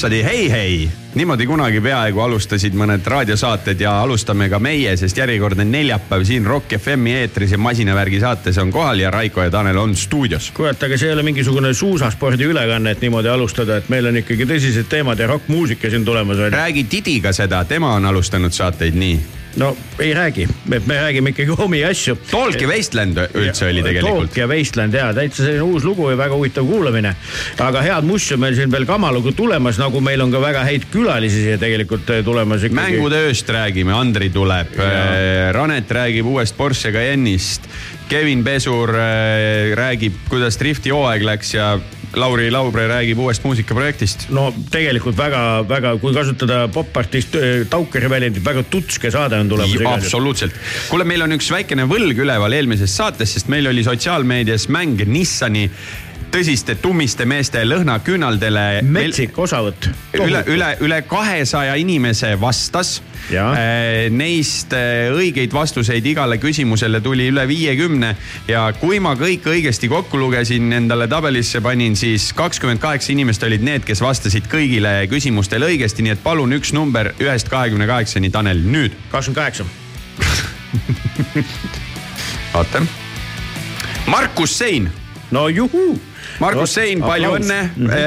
ja hopsadi hei, hei. niimoodi kunagi peaaegu alustasid mõned raadiosaated ja alustame ka meie, sest järjekordne neljapäev siin Rock FM-i eetris ja Masinavärgi saates on kohal ja Raiko ja Tanel on stuudios. kurat, aga see ei ole mingisugune suusaspordi ülekanne, et niimoodi alustada, et meil on ikkagi tõsised teemad ja rokkmuusika siin tulemas on räägi Tidiga seda, tema on alustanud saateid nii. No ei räägi, et me räägime ikkagi omi asju. Talk ja Wasteland üldse oli tegelikult Talk. ja Wasteland ja täitsa selline uus lugu ja väga huvitav kuulamine. aga head mussi on meil siin veel kamalugu tulemas, nagu meil on ka väga häid külalisi siia tegelikult eh, tulemas ikkagi. mängude ööst räägime, Andri tuleb, Ranet räägib uuest Porsche Cayenne'ist, Kevin Pesur äh, räägib, kuidas drifti hooaeg läks ja Lauri Laubre räägib uuest muusikaprojektist. no tegelikult väga-väga, kui kasutada popartist eh, Taukeri väljendit, väga tutske saade on tulemas absoluutselt. kuule, meil on üks väikene võlg üleval eelmisest saatest, sest meil oli sotsiaalmeedias mäng Nissani tõsiste tummiste meeste lõhnaküünaldele. metsik osavõtt. üle, üle, üle kahesaja inimese vastas. Jaa. Neist äh, õigeid vastuseid igale küsimusele tuli üle viiekümne ja kui ma kõik õigesti kokku lugesin, endale tabelisse panin, siis kakskümmend kaheksa inimest olid need, kes vastasid kõigile küsimustele õigesti, nii et palun üks number ühest kahekümne kaheksani, Tanel, nüüd. kakskümmend kaheksa. vaata. Markus Sein no juhuu. Margus Sein, palju õnne,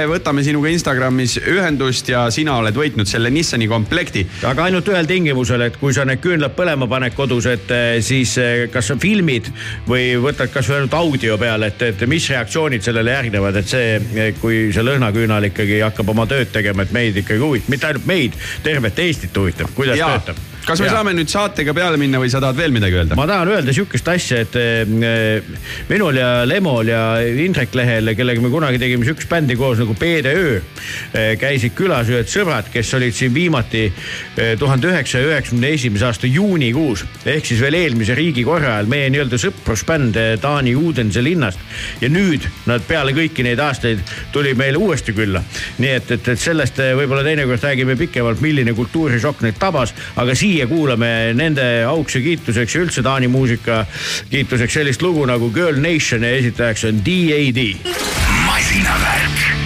võtame sinuga Instagramis ühendust ja sina oled võitnud selle Nissani komplekti. aga ainult ühel tingimusel, et kui sa need küünlad põlema paned kodus, et eh, siis eh, kas sa filmid või võtad kasvõi ainult audio peale, et, et mis reaktsioonid sellele järgnevad, et see, kui see lõhnaküünal ikkagi hakkab oma tööd tegema, et meid ikkagi huvitab, mitte ainult meid, tervet Eestit huvitab, kuidas ja töötab. Kas me Ja. saame nüüd saatega peale minna või sa tahad veel midagi öelda? ma tahan öelda sihukest asja, et eh, minul ja Lemol ja Indrek Lehel, kellega me kunagi tegime sihukest bändi koos nagu PDÖ, käisid külas ühed sõbrad, kes olid siin viimati eh, tuhande üheksasaja üheksakümne esimese aasta juunikuus ehk siis veel eelmise riigikorra ajal meie nii-öelda sõprusbänd eh, Taani Uudense linnast ja nüüd nad peale kõiki neid aastaid tuli meile uuesti külla. nii et, et, et sellest eh, võib-olla teinekord räägime pikemalt, milline kultuurišokk neid tabas, aga siia kuulame nende auks ja kiituseks ja üldse Taani muusika kiituseks sellist lugu nagu Girl Nation ja esitajaks on DAD. masinavärk.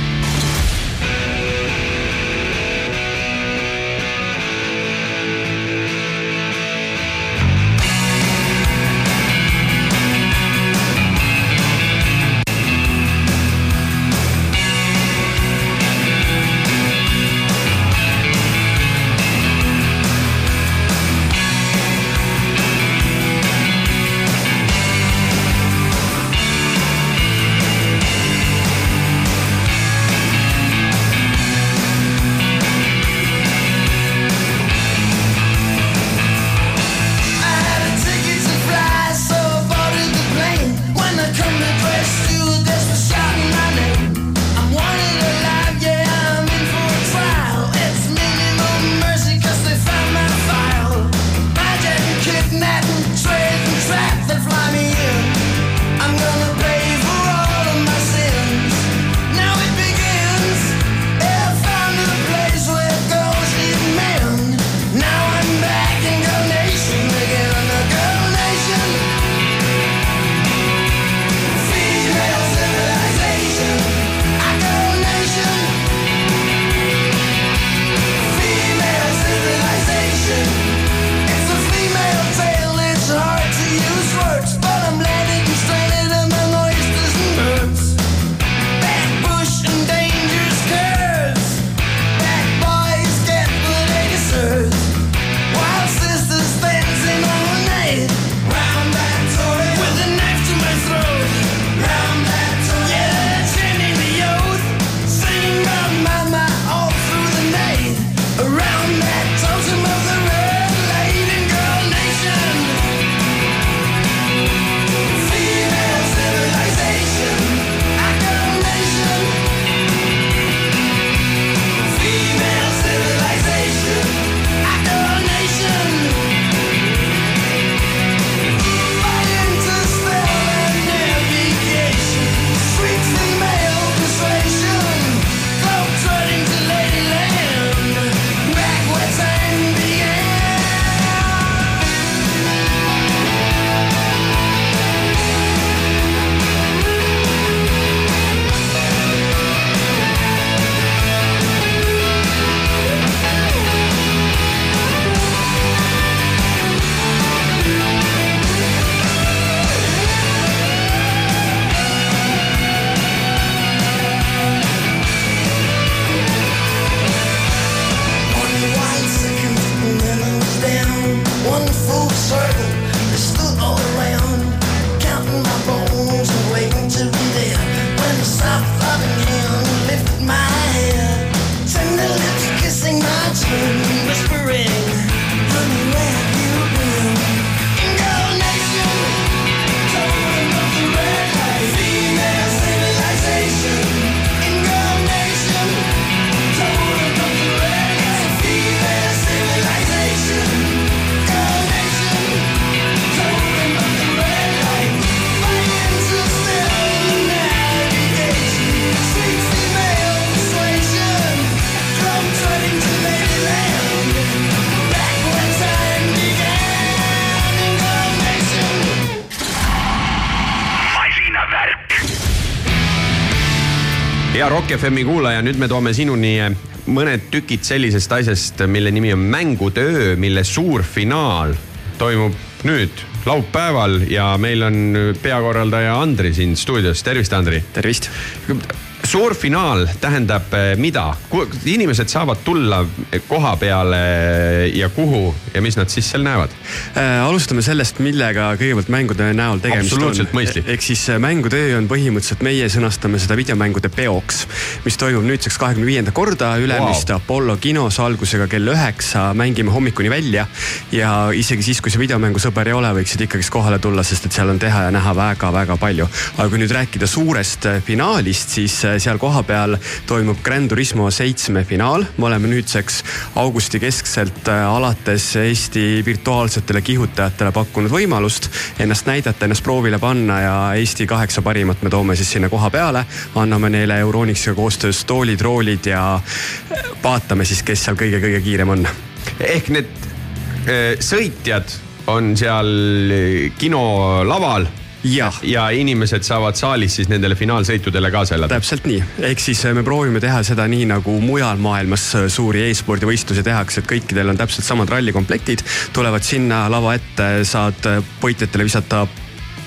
Rock FM-i kuulaja, nüüd me toome sinuni mõned tükid sellisest asjast, mille nimi on Mängude öö, mille suur finaal toimub nüüd laupäeval ja meil on peakorraldaja Andri siin stuudios, tervist, Andri. tervist. Suur finaal tähendab eh, mida? inimesed saavad tulla koha peale ja kuhu ja mis nad siis seal näevad? Äh, alustame sellest, millega kõigepealt mängude näol tegemist Absoluutselt on. mõistlik. ehk siis äh, mängude öö on põhimõtteliselt, meie sõnastame seda videomängude peoks, mis toimub nüüdseks kahekümne viienda korda Ülemiste wow. Apollo kinos algusega kell üheksa, mängime hommikuni välja. ja isegi siis, kui sa videomängusõber ei ole, võiksid ikkagist kohale tulla, sest et seal on teha ja näha väga-väga palju. aga kui nüüd rääkida suurest finaalist, siis seal kohapeal toimub Gran Turismo seitsme finaal. me oleme nüüdseks augusti keskselt alates Eesti virtuaalsetele kihutajatele pakkunud võimalust ennast näidata, ennast proovile panna ja Eesti kaheksa parimat me toome siis sinna koha peale. anname neile Euronixiga koostöös toolid, roolid ja vaatame siis, kes seal kõige-kõige kiirem on. ehk need eh, sõitjad on seal kinolaval jah. Ja inimesed saavad saalis siis nendele finaalsõitudele kaasa elada. täpselt nii, ehk siis me proovime teha seda nii nagu mujal maailmas suuri e-spordivõistlusi tehakse, et kõikidel on täpselt samad rallikomplektid, tulevad sinna lava ette, saad võitjatele visata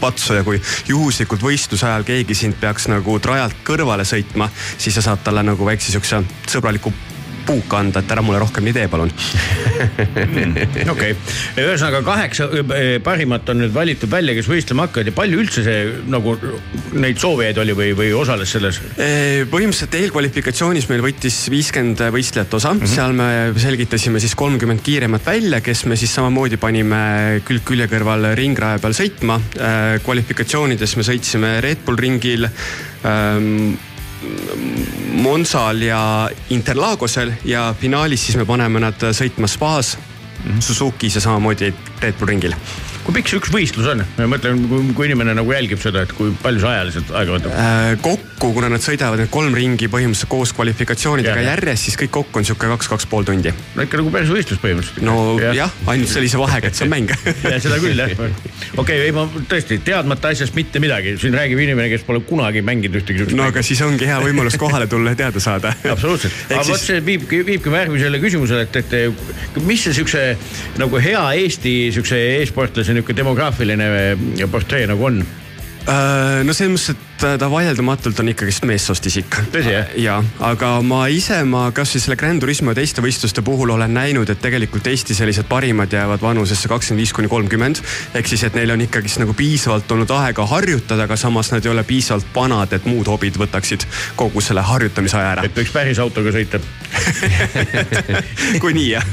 patsu ja kui juhuslikult võistluse ajal keegi sind peaks nagu trajalt kõrvale sõitma, siis sa saad talle nagu väikse siukse sõbraliku puuka anda, et ära mulle rohkem nii tee, palun. okei, ühesõnaga kaheksa eh, parimat on nüüd valitud välja, kes võistlema hakkavad ja palju üldse see nagu neid soovijaid oli või, või osales selles? põhimõtteliselt eelkvalifikatsioonis meil võttis viiskümmend võistlejat osa mm, -hmm. seal me selgitasime siis kolmkümmend kiiremat välja, kes me siis samamoodi panime külg külje kõrval ringraja peal sõitma. kvalifikatsioonides me sõitsime Red Bull ringil ähm, Monsal ja Interlagosel ja finaalis siis me paneme nad sõitma spaas Suzukis ja samamoodi Red Bull ringil kui pikk see üks võistlus on? ma mõtlen, kui, inimene nagu jälgib seda, et kui palju see ajaliselt aega võtab äh,? kokku, kuna nad sõidavad need kolm ringi põhimõtteliselt koos kvalifikatsioonidega Ja, ja. järjest, siis kõik kokku on sihuke kaks, kaks pool tundi. no ikka nagu päris võistlus põhimõtteliselt. no jah ja, ainult sellise vahega, et see on mäng ja seda küll jah. okei okay,, ei ma tõesti teadmata asjast mitte midagi, siin räägib inimene, kes pole kunagi mänginud ühtegi siukest no aga siis ongi hea võimalus kohale tulla ja teada saada. absoluutselt, aga vot see viibki, viibki järgmisele küsimusele, et, et mis see siukse nagu hea Eesti siukse e-sportlase niuke demograafiline eh, portree nagu on? Äh, no selles mõttes, et ta vaieldamatult on ikkagist meessoost isik. Tõsi, jah? ja, aga ma ise, ma kasvõi selle Grand Turismo ja teiste võistluste puhul olen näinud, et tegelikult Eesti sellised parimad jäävad vanusesse kakskümmend viis kuni kolmkümmend. ehk siis, et neil on ikkagist nagu piisavalt olnud aega harjutada, aga samas nad ei ole piisavalt vanad, et muud hobid võtaksid kogu selle harjutamise aja ära. et võiks päris autoga sõita. kui nii jah.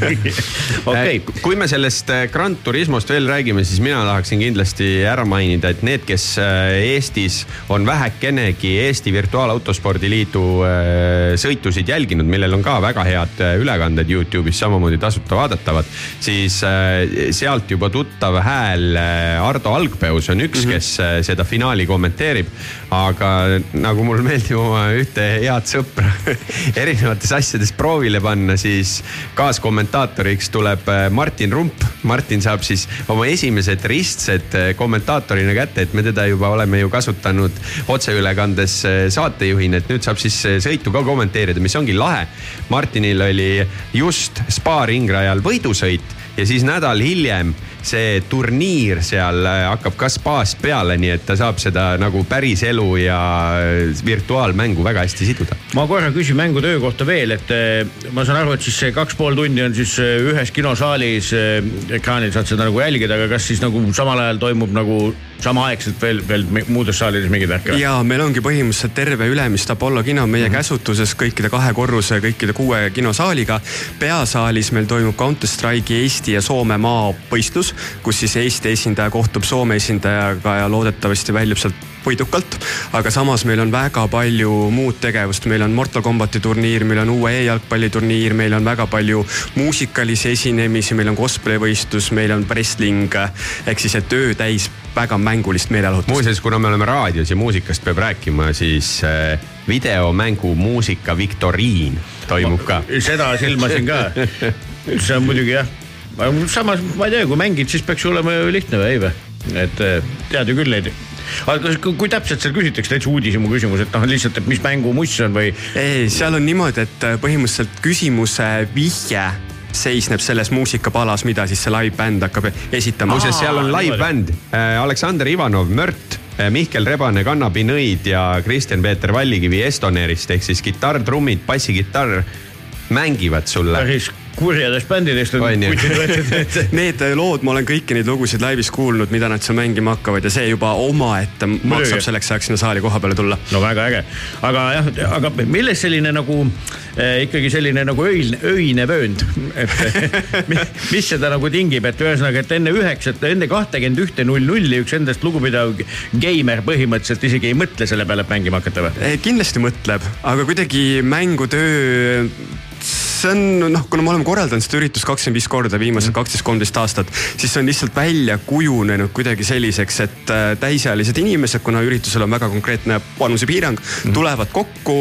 okei Äh, kui me sellest äh, Grand Turismost veel räägime, siis mina tahaksin kindlasti ära mainida, et need, kes äh, Eestis on vähekenegi Eesti Virtuaalautospordi Liidu äh, sõitusid jälginud, millel on ka väga head äh, ülekanded Youtube'is samamoodi tasuta vaadatavad, siis äh, sealt juba tuttav hääl Ardo Algpeus on üks mm, -hmm. kes seda finaali kommenteerib. Aga nagu mul meeldib oma ühte head sõpra erinevates asjades proovile panna, siis kaaskommentaatoriks tuleb äh, Martin Rump. Martin saab siis oma esimesed ristsed äh, kommentaatorina kätte, et me teda juba oleme ju kasutanud otseülekandes äh, saatejuhina, et nüüd saab siis sõitu ka kommenteerida, mis ongi lahe. Martinil oli just spa ringrajal võidusõit ja siis nädal hiljem see turniir seal äh, hakkab ka spaast peale, nii et ta saab seda nagu päriselu ja äh, virtuaalmängu väga hästi siduda. ma korra küsin mängutöö kohta veel, et eh, ma saan aru, et siis see kaks pool tundi on siis ühes kinosaalis ekraanil saad seda nagu jälgida, aga kas siis nagu samal ajal toimub nagu samaaegselt veel, veel muudes saalides mingeid värke ja meil ongi põhimõtteliselt terve Ülemiste Apollo kino meie mm -hmm. käsutuses kõikide kahe korruse, kõikide kuue kinosaaliga. peasaalis meil toimub Counter Strike'i Eesti ja Soome maavõistlus, kus siis Eesti esindaja kohtub Soome esindajaga ja loodetavasti väljub sealt võidukalt. aga samas meil on väga palju muud tegevust, meil on Mortal Combati turniir, meil on uue e-jalgpalliturniir, meil on väga palju muusikalisi esinemisi, meil on cosplay võistlus, meil on wrestling. ehk siis, et öö täis väga mängulist meeleolutust. muuseas, kuna me oleme raadios ja muusikast peab rääkima, siis äh, videomängu muusika viktoriin toimub ka. seda silmasin ka. see on muidugi jah, samas ma ei tea, kui mängid, siis peaks ju olema ju lihtne või ei või? et eh, tead ju küll neid aga kui, kui täpselt seal küsitakse, täitsa uudishimu küsimus, et noh, lihtsalt, et mis mängumuss on või? ei, seal on niimoodi, et põhimõtteliselt küsimuse vihje seisneb selles muusikapalas, mida siis see live-bänd hakkab esitama. muuseas, seal on live-bänd, Aleksander Ivanov, Mört, Mihkel Rebane, Kannapi Nõid ja Kristjan-Peeter Vallikivi Estonerist ehk siis kitarr, trummid, bassikitarr mängivad sulle. päris kurjadest bändidest on kutid. Need lood, ma olen kõiki neid lugusid laivis kuulnud, mida nad seal mängima hakkavad ja see juba omaette maksab selleks ajaks sinna saali koha peale tulla. no väga äge, aga jah, aga milles selline nagu eh, ikkagi selline nagu öine, öine vöönd, et mi- mis seda nagu tingib, et ühesõnaga, et enne üheksat, enne kahtekümmend ühte null nulli üks endast lugupidav geimer põhimõtteliselt isegi ei mõtle selle peale, et mängima hakata või? Eh, kindlasti mõtleb, aga kuidagi mängutöö see on noh, kuna me oleme korraldanud seda üritust kakskümmend viis korda viimased kaksteist, kolmteist aastat, siis see on lihtsalt välja kujunenud kuidagi selliseks, et äh, täisealised inimesed, kuna üritusel on väga konkreetne vanusepiirang mm, -hmm. tulevad kokku,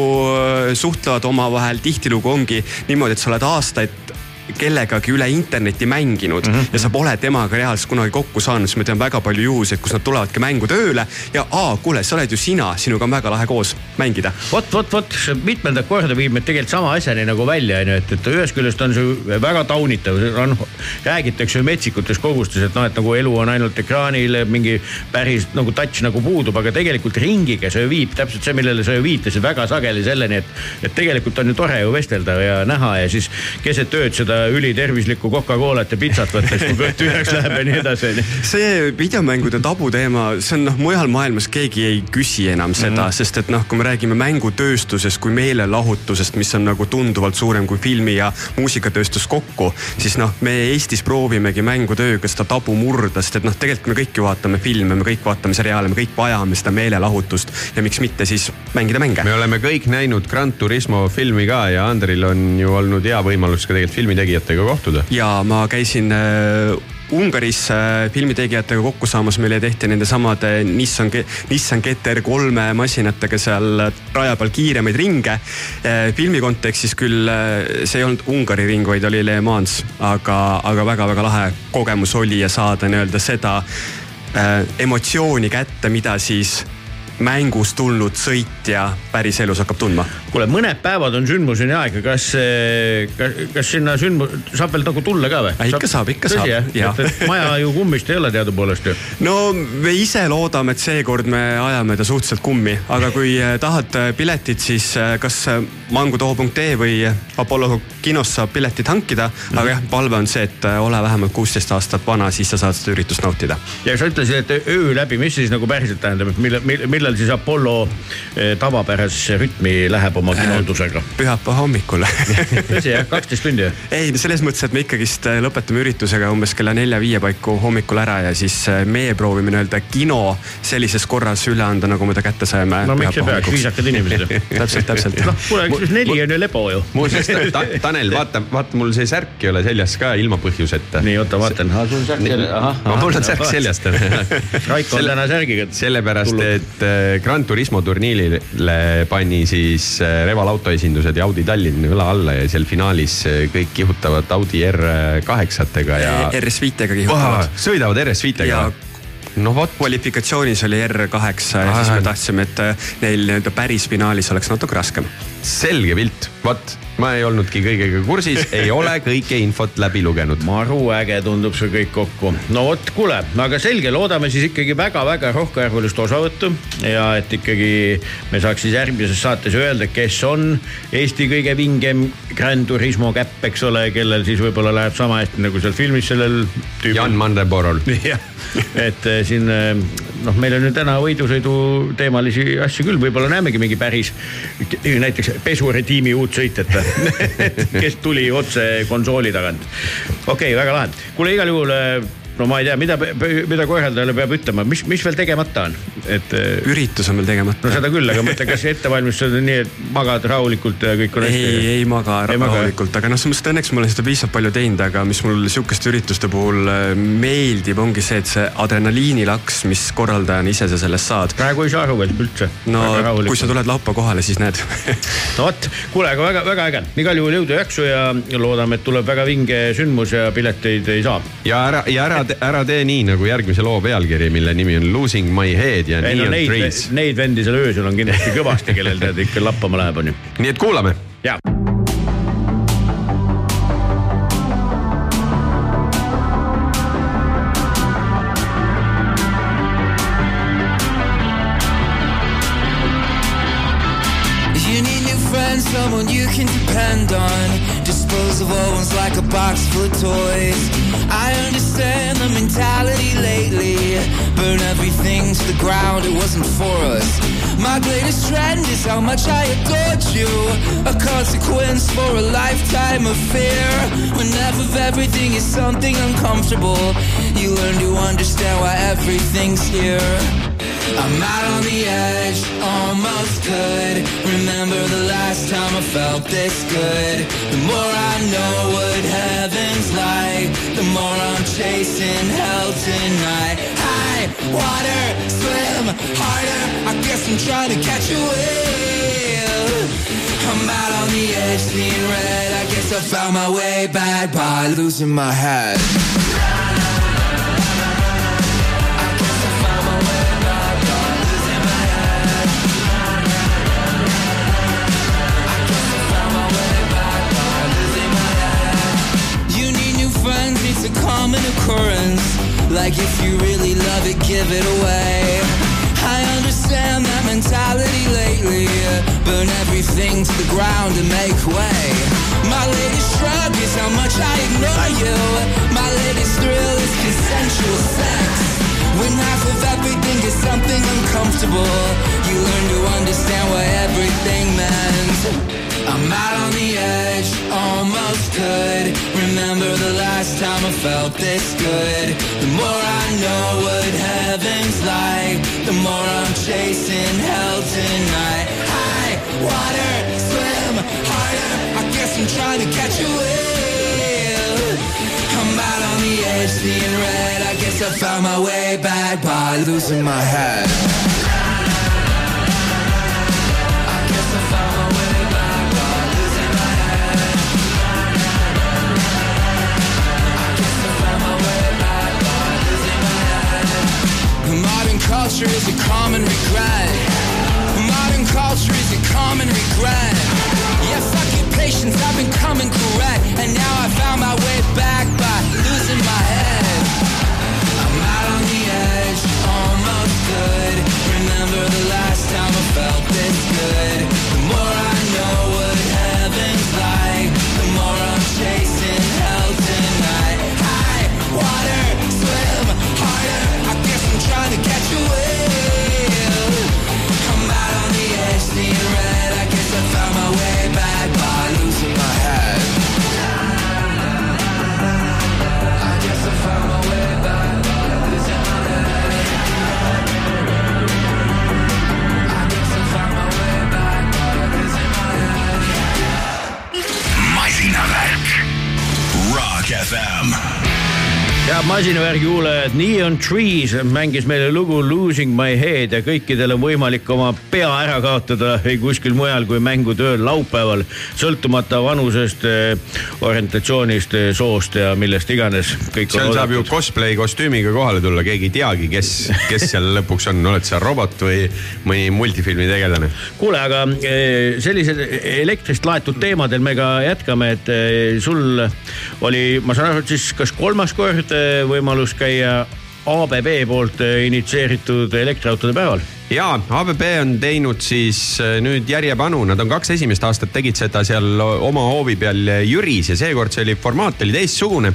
suhtlevad omavahel, tihtilugu ongi niimoodi, et sa oled aastaid kellegagi üle interneti mänginud mm -hmm. ja sa pole temaga reaalselt kunagi kokku saanud, siis ma tean väga palju juhuseid, kus nad tulevadki mängu tööle ja aa, kuule, sa oled ju sina, sinuga on väga lahe koos mängida. vot, vot, vot mitmendat korda viib meid tegelikult sama asjani nagu välja, onju, et, et ühest küljest on see väga taunitav, on, räägitakse metsikutes kogustes, et noh, et nagu elu on ainult ekraanil, mingi päris nagu touch nagu puudub, aga tegelikult ringiga see viib täpselt see, millele sa ju viitasid väga sageli selleni, et, et tegelikult on ju tore ju vestelda ja näha ja siis keset ööd seda ülitervislikku Coca-Colat ja pitsat võttes, kui kõht tühjaks läheb ja nii edasi, see videomängude tabuteema, see on noh, mujal maailmas keegi ei küsi enam seda mm, -hmm. sest et noh, kui me räägime mängutööstusest kui meelelahutusest, mis on nagu tunduvalt suurem kui filmi ja muusikatööstus kokku, siis noh, me Eestis proovimegi mängutööga seda tabu murda, sest et noh, tegelikult me kõik ju vaatame filme, me kõik vaatame seriaale, me kõik vajame seda meelelahutust ja miks mitte siis mängida mänge me oleme kõik näinud Grand Turismo filmi ka ja Andril on ju olnud hea võimalus ka tegelikult filmitegijatega kohtuda. ja ma käisin äh, Ungaris äh, filmitegijatega kokku saamas, meile tehti nendesamade Nissan, Nissan GTR kolme masinatega seal raja peal kiiremaid ringe äh,. filmi kontekstis küll see ei olnud Ungari ring, vaid oli Le Mans, aga, aga väga-väga lahe kogemus oli ja saada nii-öelda seda emotsiooni kätte, mida siis mängus tulnud sõitja päriselus hakkab tundma kuule, mõned päevad on sündmuseni aega, kas, kas, kas sinna sündmus, saab veel nagu tulla ka või? Ikka saab, ikka saab, jah jaa. et, maja ju kummist ei ole teadupoolest ju. no me ise loodame, et seekord me ajame ta suhteliselt kummi, aga kui äh, tahad äh, piletit, siis äh, kas äh, mangutoo.ee või Apollo kinos saab piletit hankida mm, aga jah, palve on see, et äh, ole vähemalt kuusteist aastat vana, siis sa saad seda üritust nautida. ja sa ütlesid, et öö läbi, mis siis nagu päriselt tähendab, et millal, millal siis Apollo eh, tavapärasesse rütmi läheb oma kinoldusega? pühapäeva hommikul tõsi jah, kaksteist tundi ei, selles mõttes, et me ikkagist äh, lõpetame üritusega umbes kella nelja-viie paiku hommikul ära ja siis äh, meie proovime nii-öelda kino sellises korras üle anda, nagu me ta kätte saime. no miks ei peaks, viisakad inimesed ju. täpselt, täpselt. noh, kuule, üks neli on ju lebo ju. muuseas ta, ta, Tanel, vaata, vaata mul see särk ei ole seljas ka ilma põhjuseta. nii, oota, vaatan. sul särk seljas, mul on särk seljas täna. Raiko on täna särgiga. sellepärast, et äh, Grand Turismo turniirile pani siis äh, Reval autoesindused ja Audi Tallinn õla alla ja seal finaalis äh, kõik kihutavad Audi R8-tega ja RS5-ga Vaha, kihutavad. sõidavad RS5-ga Ja-. no vot, kvalifikatsioonis oli R8 ja siis me tahtsime, et äh, neil nii-öelda päris finaalis oleks natuke raskem. Selge pilt, vot ma ei olnudki kõigega kursis, ei ole kõike infot läbi lugenud. maru äge tundub see kõik kokku. no vot, kuule, aga selge, loodame siis ikkagi väga-väga rohkearvulist osavõttu ja et ikkagi me saaks siis järgmises saates öelda, kes on Eesti kõige vingem Grand Turismo käpp, eks ole, kellel siis võib-olla läheb sama hästi nagu seal filmis sellel tüübil. Jan Mandeborol. jah, et eh, siin eh, noh, meil on ju täna võidusõidu teemalisi asju küll, võib-olla näemegi mingi päris näiteks pesuretiimi uut sõitjat, kes tuli otse konsooli tagant. okei okay,, väga lahe, kuule igal juhul eh, no ma ei tea, mida, mida korraldajale peab ütlema, mis, mis veel tegemata on, et eh, üritus on veel tegemata no seda küll, aga mõtle, kas ettevalmistused on nii, et magad rahulikult ja kõik on ei, hästi. ei maga Ei maga, rahulikult, aga noh, selles mõttes, et õnneks ma olen seda piisavalt palju teinud, aga mis mul sihukeste ürituste puhul äh, meeldib, ongi see, et see adrenaliinilaks, mis korraldajana ise sa sellest saad. praegu ei saa aru veel üldse. no kui sa tuled laupäeva kohale, siis näed no vot, kuule, aga väga-väga äge, igal juhul jõudu ja jaksu ja loodame, et tuleb väga vinge sündmus ja pileteid ei saa. ja ära, ja ära, te, ära tee nii nagu järgmise loo pealkiri, mille nimi on Losing my head ja Ei, Neon no, neid, trees. Neid vendi seal öösel on kindlasti kõvasti, kellel tead ikka lappama läheb, onju. nii et kuulame. jaa. someone you can depend on. Dispose of old ones like a box full of toys. The ground, it wasn't for us. My greatest trend is how much I adored you. A consequence for a lifetime of fear. When half of everything is something uncomfortable, you learn to understand why everything's here. I'm out on the edge, almost good. Remember the last time I felt this good. The more I know what heaven's like, the more I'm chasing hell tonight. High water, swim harder. I guess I'm trying to catch a wave. I'm out on the edge, seeing red. I guess I found my way back by losing my head. Occurrence. Like if you really love it, give it away. I understand that mentality lately. Uh, burn everything to the ground and make way. My latest shrug is how much I ignore you. My latest thrill is consensual sex. When half of everything is something uncomfortable, you learn to understand what everything meant. I'm out on the edge, almost good. Remember the last time I felt this good. The more I know what heaven's like, the more I'm chasing hell tonight. High water, swim harder. I guess I'm trying to catch a wave. I'm out on the edge, seeing red. I guess I found my way back by losing my head. Culture is a common regret. Modern culture is a common regret. Yeah, fuck your patience, I've been coming correct. And now I found my way back by losing my head. I'm out on the edge, almost good. Remember the last time I felt this good. Head masinavärgi kuulajad, Neon Trees mängis meile lugu Losing my head ja kõikidel on võimalik oma pea ära kaotada või kuskil mujal kui mängutööl laupäeval, sõltumata vanusest, orientatsioonist, soost ja millest iganes. seal saab ju cosplay kostüümiga kohale tulla, keegi ei teagi, kes, kes seal lõpuks on, oled sa robot või mõni multifilmi tegelane. kuule, aga eh, sellised elektrist laetud teemadel me ka jätkame, et eh, sul oli, ma saan aru, et siis kas kolmas kord eh, võimalus käia ABB poolt eh, initsieeritud elektriautode päeval? ja ABB on teinud siis äh, nüüd järjepanu, nad on kaks esimest aastat tegid seda seal oma hoovi peal Jüris ja seekord see oli, formaat oli teistsugune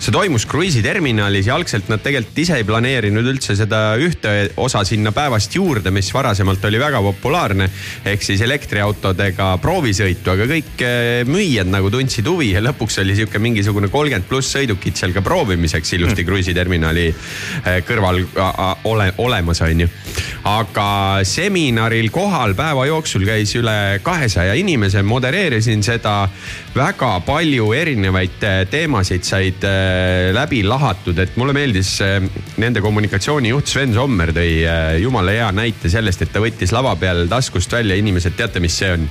see toimus kruiisiterminalis ja algselt nad tegelikult ise ei planeerinud üldse seda ühte osa sinna päevast juurde, mis varasemalt oli väga populaarne. ehk siis elektriautodega proovisõitu, aga kõik eh, müüjad nagu tundsid huvi ja lõpuks oli sihuke mingisugune kolmkümmend pluss sõidukit seal ka proovimiseks ilusti kruiisiterminali eh, kõrval ole, olemas, onju. aga seminaril kohal päeva jooksul käis üle kahesaja inimese, modereerisin seda. Väga palju erinevaid eh, teemasid said eh, läbi lahatud, et mulle meeldis eh, nende kommunikatsioonijuht Sven Sommer tõi jumala hea näite sellest, et ta võttis lava peal taskust välja, inimesed, teate, mis see on?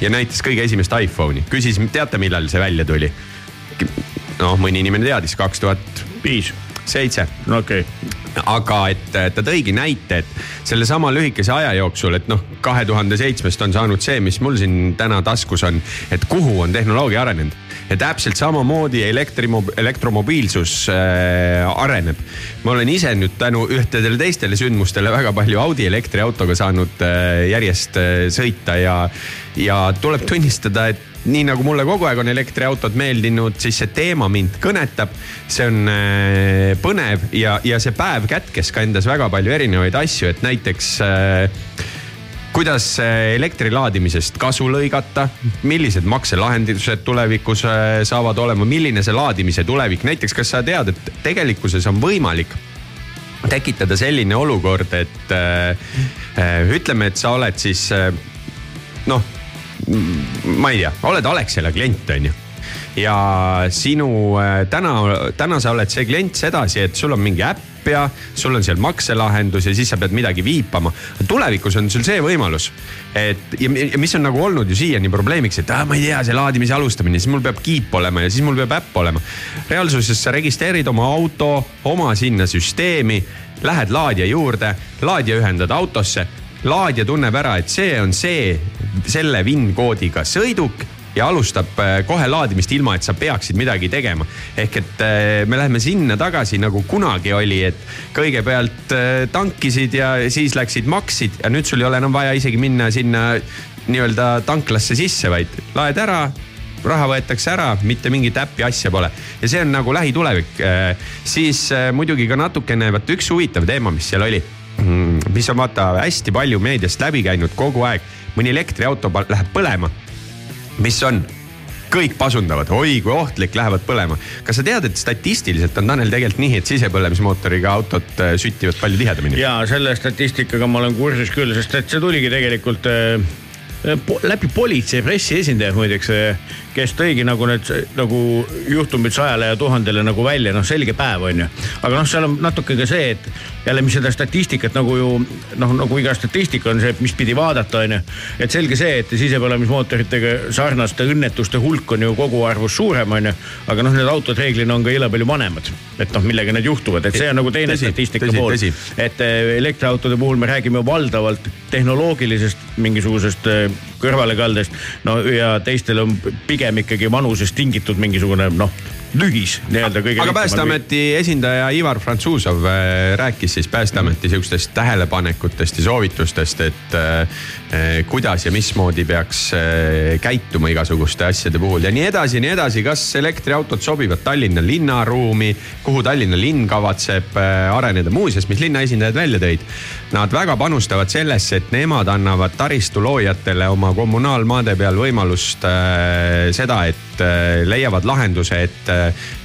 ja näitas kõige esimest iPhone'i, küsis, teate, millal see välja tuli? noh, mõni inimene teadis, kaks tuhat viis. Seitse okei okay., aga et äh, ta tõigi näite, et sellesama lühikese aja jooksul, et noh, kahe tuhande seitsmest on saanud see, mis mul siin täna taskus on, et kuhu on tehnoloogia arenenud. Ja täpselt samamoodi elektrimo-, elektromobiilsus äh, areneb. ma olen ise nüüd tänu ühtedele teistele sündmustele väga palju Audi elektriautoga saanud äh, järjest äh, sõita ja, ja tuleb tunnistada, et nii nagu mulle kogu aeg on elektriautod meeldinud, siis see teema mind kõnetab. see on äh, põnev ja, ja see päev kätkes ka endas väga palju erinevaid asju, et näiteks äh, kuidas äh, elektri laadimisest kasu lõigata, millised makselahendused tulevikus äh, saavad olema, milline see laadimise tulevik, näiteks kas sa tead, et tegelikkuses on võimalik tekitada selline olukord, et äh, ütleme, et sa oled siis äh, noh, ma ei tea, oled Alexela klient, on ju ja sinu äh, täna, täna sa oled see klient sedasi, et sul on mingi äpp ja sul on seal makselahendus ja siis sa pead midagi viipama. tulevikus on sul see võimalus, et ja, ja mis on nagu olnud ju siiani probleemiks, et ah, ma ei tea, see laadimise alustamine, siis mul peab kiip olema ja siis mul peab äpp olema. reaalsuses sa registreerid oma auto oma sinna süsteemi, lähed laadija juurde, laadija ühendad autosse laadija tunneb ära, et see on see, selle VIN koodiga sõiduk ja alustab äh, kohe laadimist, ilma et sa peaksid midagi tegema. ehk et äh, me läheme sinna tagasi nagu kunagi oli, et kõigepealt äh, tankisid ja siis läksid maksid ja nüüd sul ei ole enam vaja isegi minna sinna nii-öelda tanklasse sisse, vaid laed ära raha võetakse ära, mitte mingit äppi asja pole ja see on nagu lähitulevik. siis muidugi ka natukene, vaat üks huvitav teema, mis seal oli, mis on vaata hästi palju meediast läbi käinud kogu aeg, mõni elektriauto läheb põlema. Mis on? kõik pasundavad, oi kui ohtlik, lähevad põlema. kas sa tead, et statistiliselt on Tanel tegelikult nii, et sisepõlemismootoriga autod äh, süttivad palju tihedamini? ja selle statistikaga ma olen kursis küll, sest et see tuligi tegelikult äh, po läbi politsei pressiesindaja muideks, kes tõigi nagu need nagu juhtumid sajale ja tuhandele nagu välja, noh selge päev on ju. aga noh, seal on natuke ka see, et jälle, mis seda statistikat nagu ju noh, nagu iga statistika on see, mis pidi vaadata, on ju. et selge see, et sisepõlemismootoritega sarnaste õnnetuste hulk on ju koguarvus suurem, on ju. aga noh, need autod reeglina on ka jõle palju vanemad, et noh, millega need juhtuvad, et see on nagu teine Tõsi, statistika tõsi, pool et eh, elektriautode puhul me räägime valdavalt tehnoloogilisest mingisugusest eh, kõrvalekaldest. no ja teistel on pigem ikkagi vanusest tingitud mingisugune noh, lühis nii-öelda kõige. aga Päästeameti esindaja Ivar Frantsuzov äh, rääkis siis Päästeameti sihukestest tähelepanekutest ja soovitustest, et äh, kuidas ja mismoodi peaks äh, käituma igasuguste asjade puhul ja nii edasi ja nii edasi. kas elektriautod sobivad Tallinna linnaruumi, kuhu Tallinna linn kavatseb äh, areneda, muuseas, mis linna esindajad välja tõid. Nad väga panustavad sellesse, et nemad annavad taristu loojatele oma kommunaalmaade peal võimalust seda, et leiavad lahenduse, et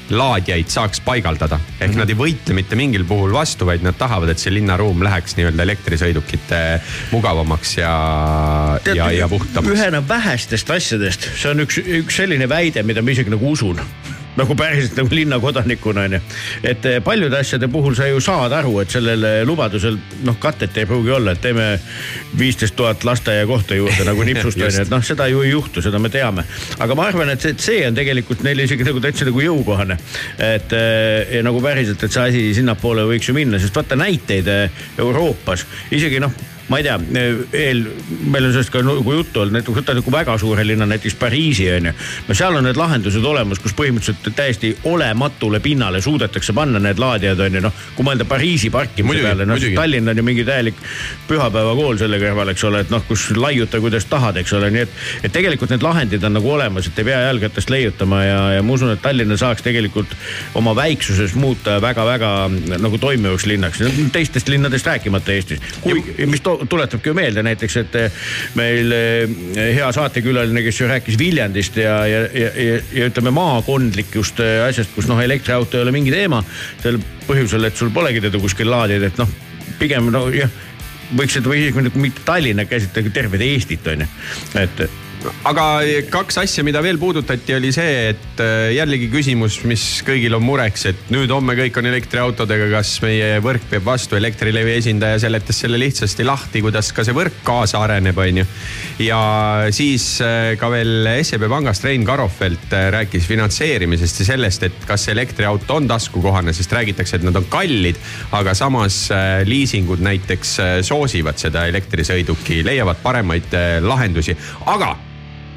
laadjaid saaks paigaldada. ehk mm -hmm. nad ei võitle mitte mingil puhul vastu, vaid nad tahavad, et see linnaruum läheks nii-öelda elektrisõidukite mugavamaks ja, ja, ja puhtamaks. ühena vähestest asjadest, see on üks, üks selline väide, mida ma isegi nagu usun nagu päriselt nagu linnakodanikuna onju. et eh, paljude asjade puhul sa ju saad aru, et sellel lubadusel noh, katet ei pruugi olla, et teeme viisteist tuhat lasteaiakohta juurde nagu nipsust onju, et noh, seda ju ei juhtu, seda me teame. aga ma arvan, et see, see on tegelikult neile isegi nagu täitsa nagu jõukohane. et eh, ja nagu päriselt, et see asi sinnapoole võiks ju minna, sest vaata näiteid eh, Euroopas isegi noh ma ei tea, eel, meil on sellest ka nagu juttu olnud, näiteks võta nagu väga suure linna, näiteks Pariisi on ju. no seal on need lahendused olemas, kus põhimõtteliselt täiesti olematule pinnale suudetakse panna need laadijad on ju noh. kui mõelda Pariisi parkimise Muidugi, peale, noh. Tallinn on ju mingi täielik pühapäevakool selle kõrval, eks ole, et noh, kus laiuta kuidas tahad, eks ole, nii et. et tegelikult need lahendid on nagu olemas, et ei pea jalgratast leiutama ja, ja ma usun, et Tallinna saaks tegelikult oma väiksuses muuta väga-väga nagu toimivaks linnaks, teistest linnadest rääkimata Eestis. mis to, tuletabki ju meelde näiteks, et eh, meil eh, hea saatekülaline, kes ju rääkis Viljandist ja, ja, ja, ja, ja ütleme maakondlikust eh, asjast, kus noh, elektriauto ei ole mingi teema. sel põhjusel, et sul polegi teda kuskil laadida, et noh, pigem no jah, võiks seda või isegi mitte Tallinna käsitleda, tervet Eestit on ju, et aga kaks asja, mida veel puudutati, oli see, et äh, jällegi küsimus, mis kõigil on mureks, et nüüd homme kõik on elektriautodega, kas meie võrk peab vastu. Elektrilevi esindaja seletas selle lihtsasti lahti, kuidas ka see võrk kaasa areneb, on ju. ja siis äh, ka veel SEB pangast Rein Karofelt äh, rääkis finantseerimisest ja sellest, et kas elektriauto on taskukohane, sest räägitakse, et nad on kallid, aga samas liisingud näiteks soosivad seda elektrisõiduki, leiavad paremaid lahendusi, aga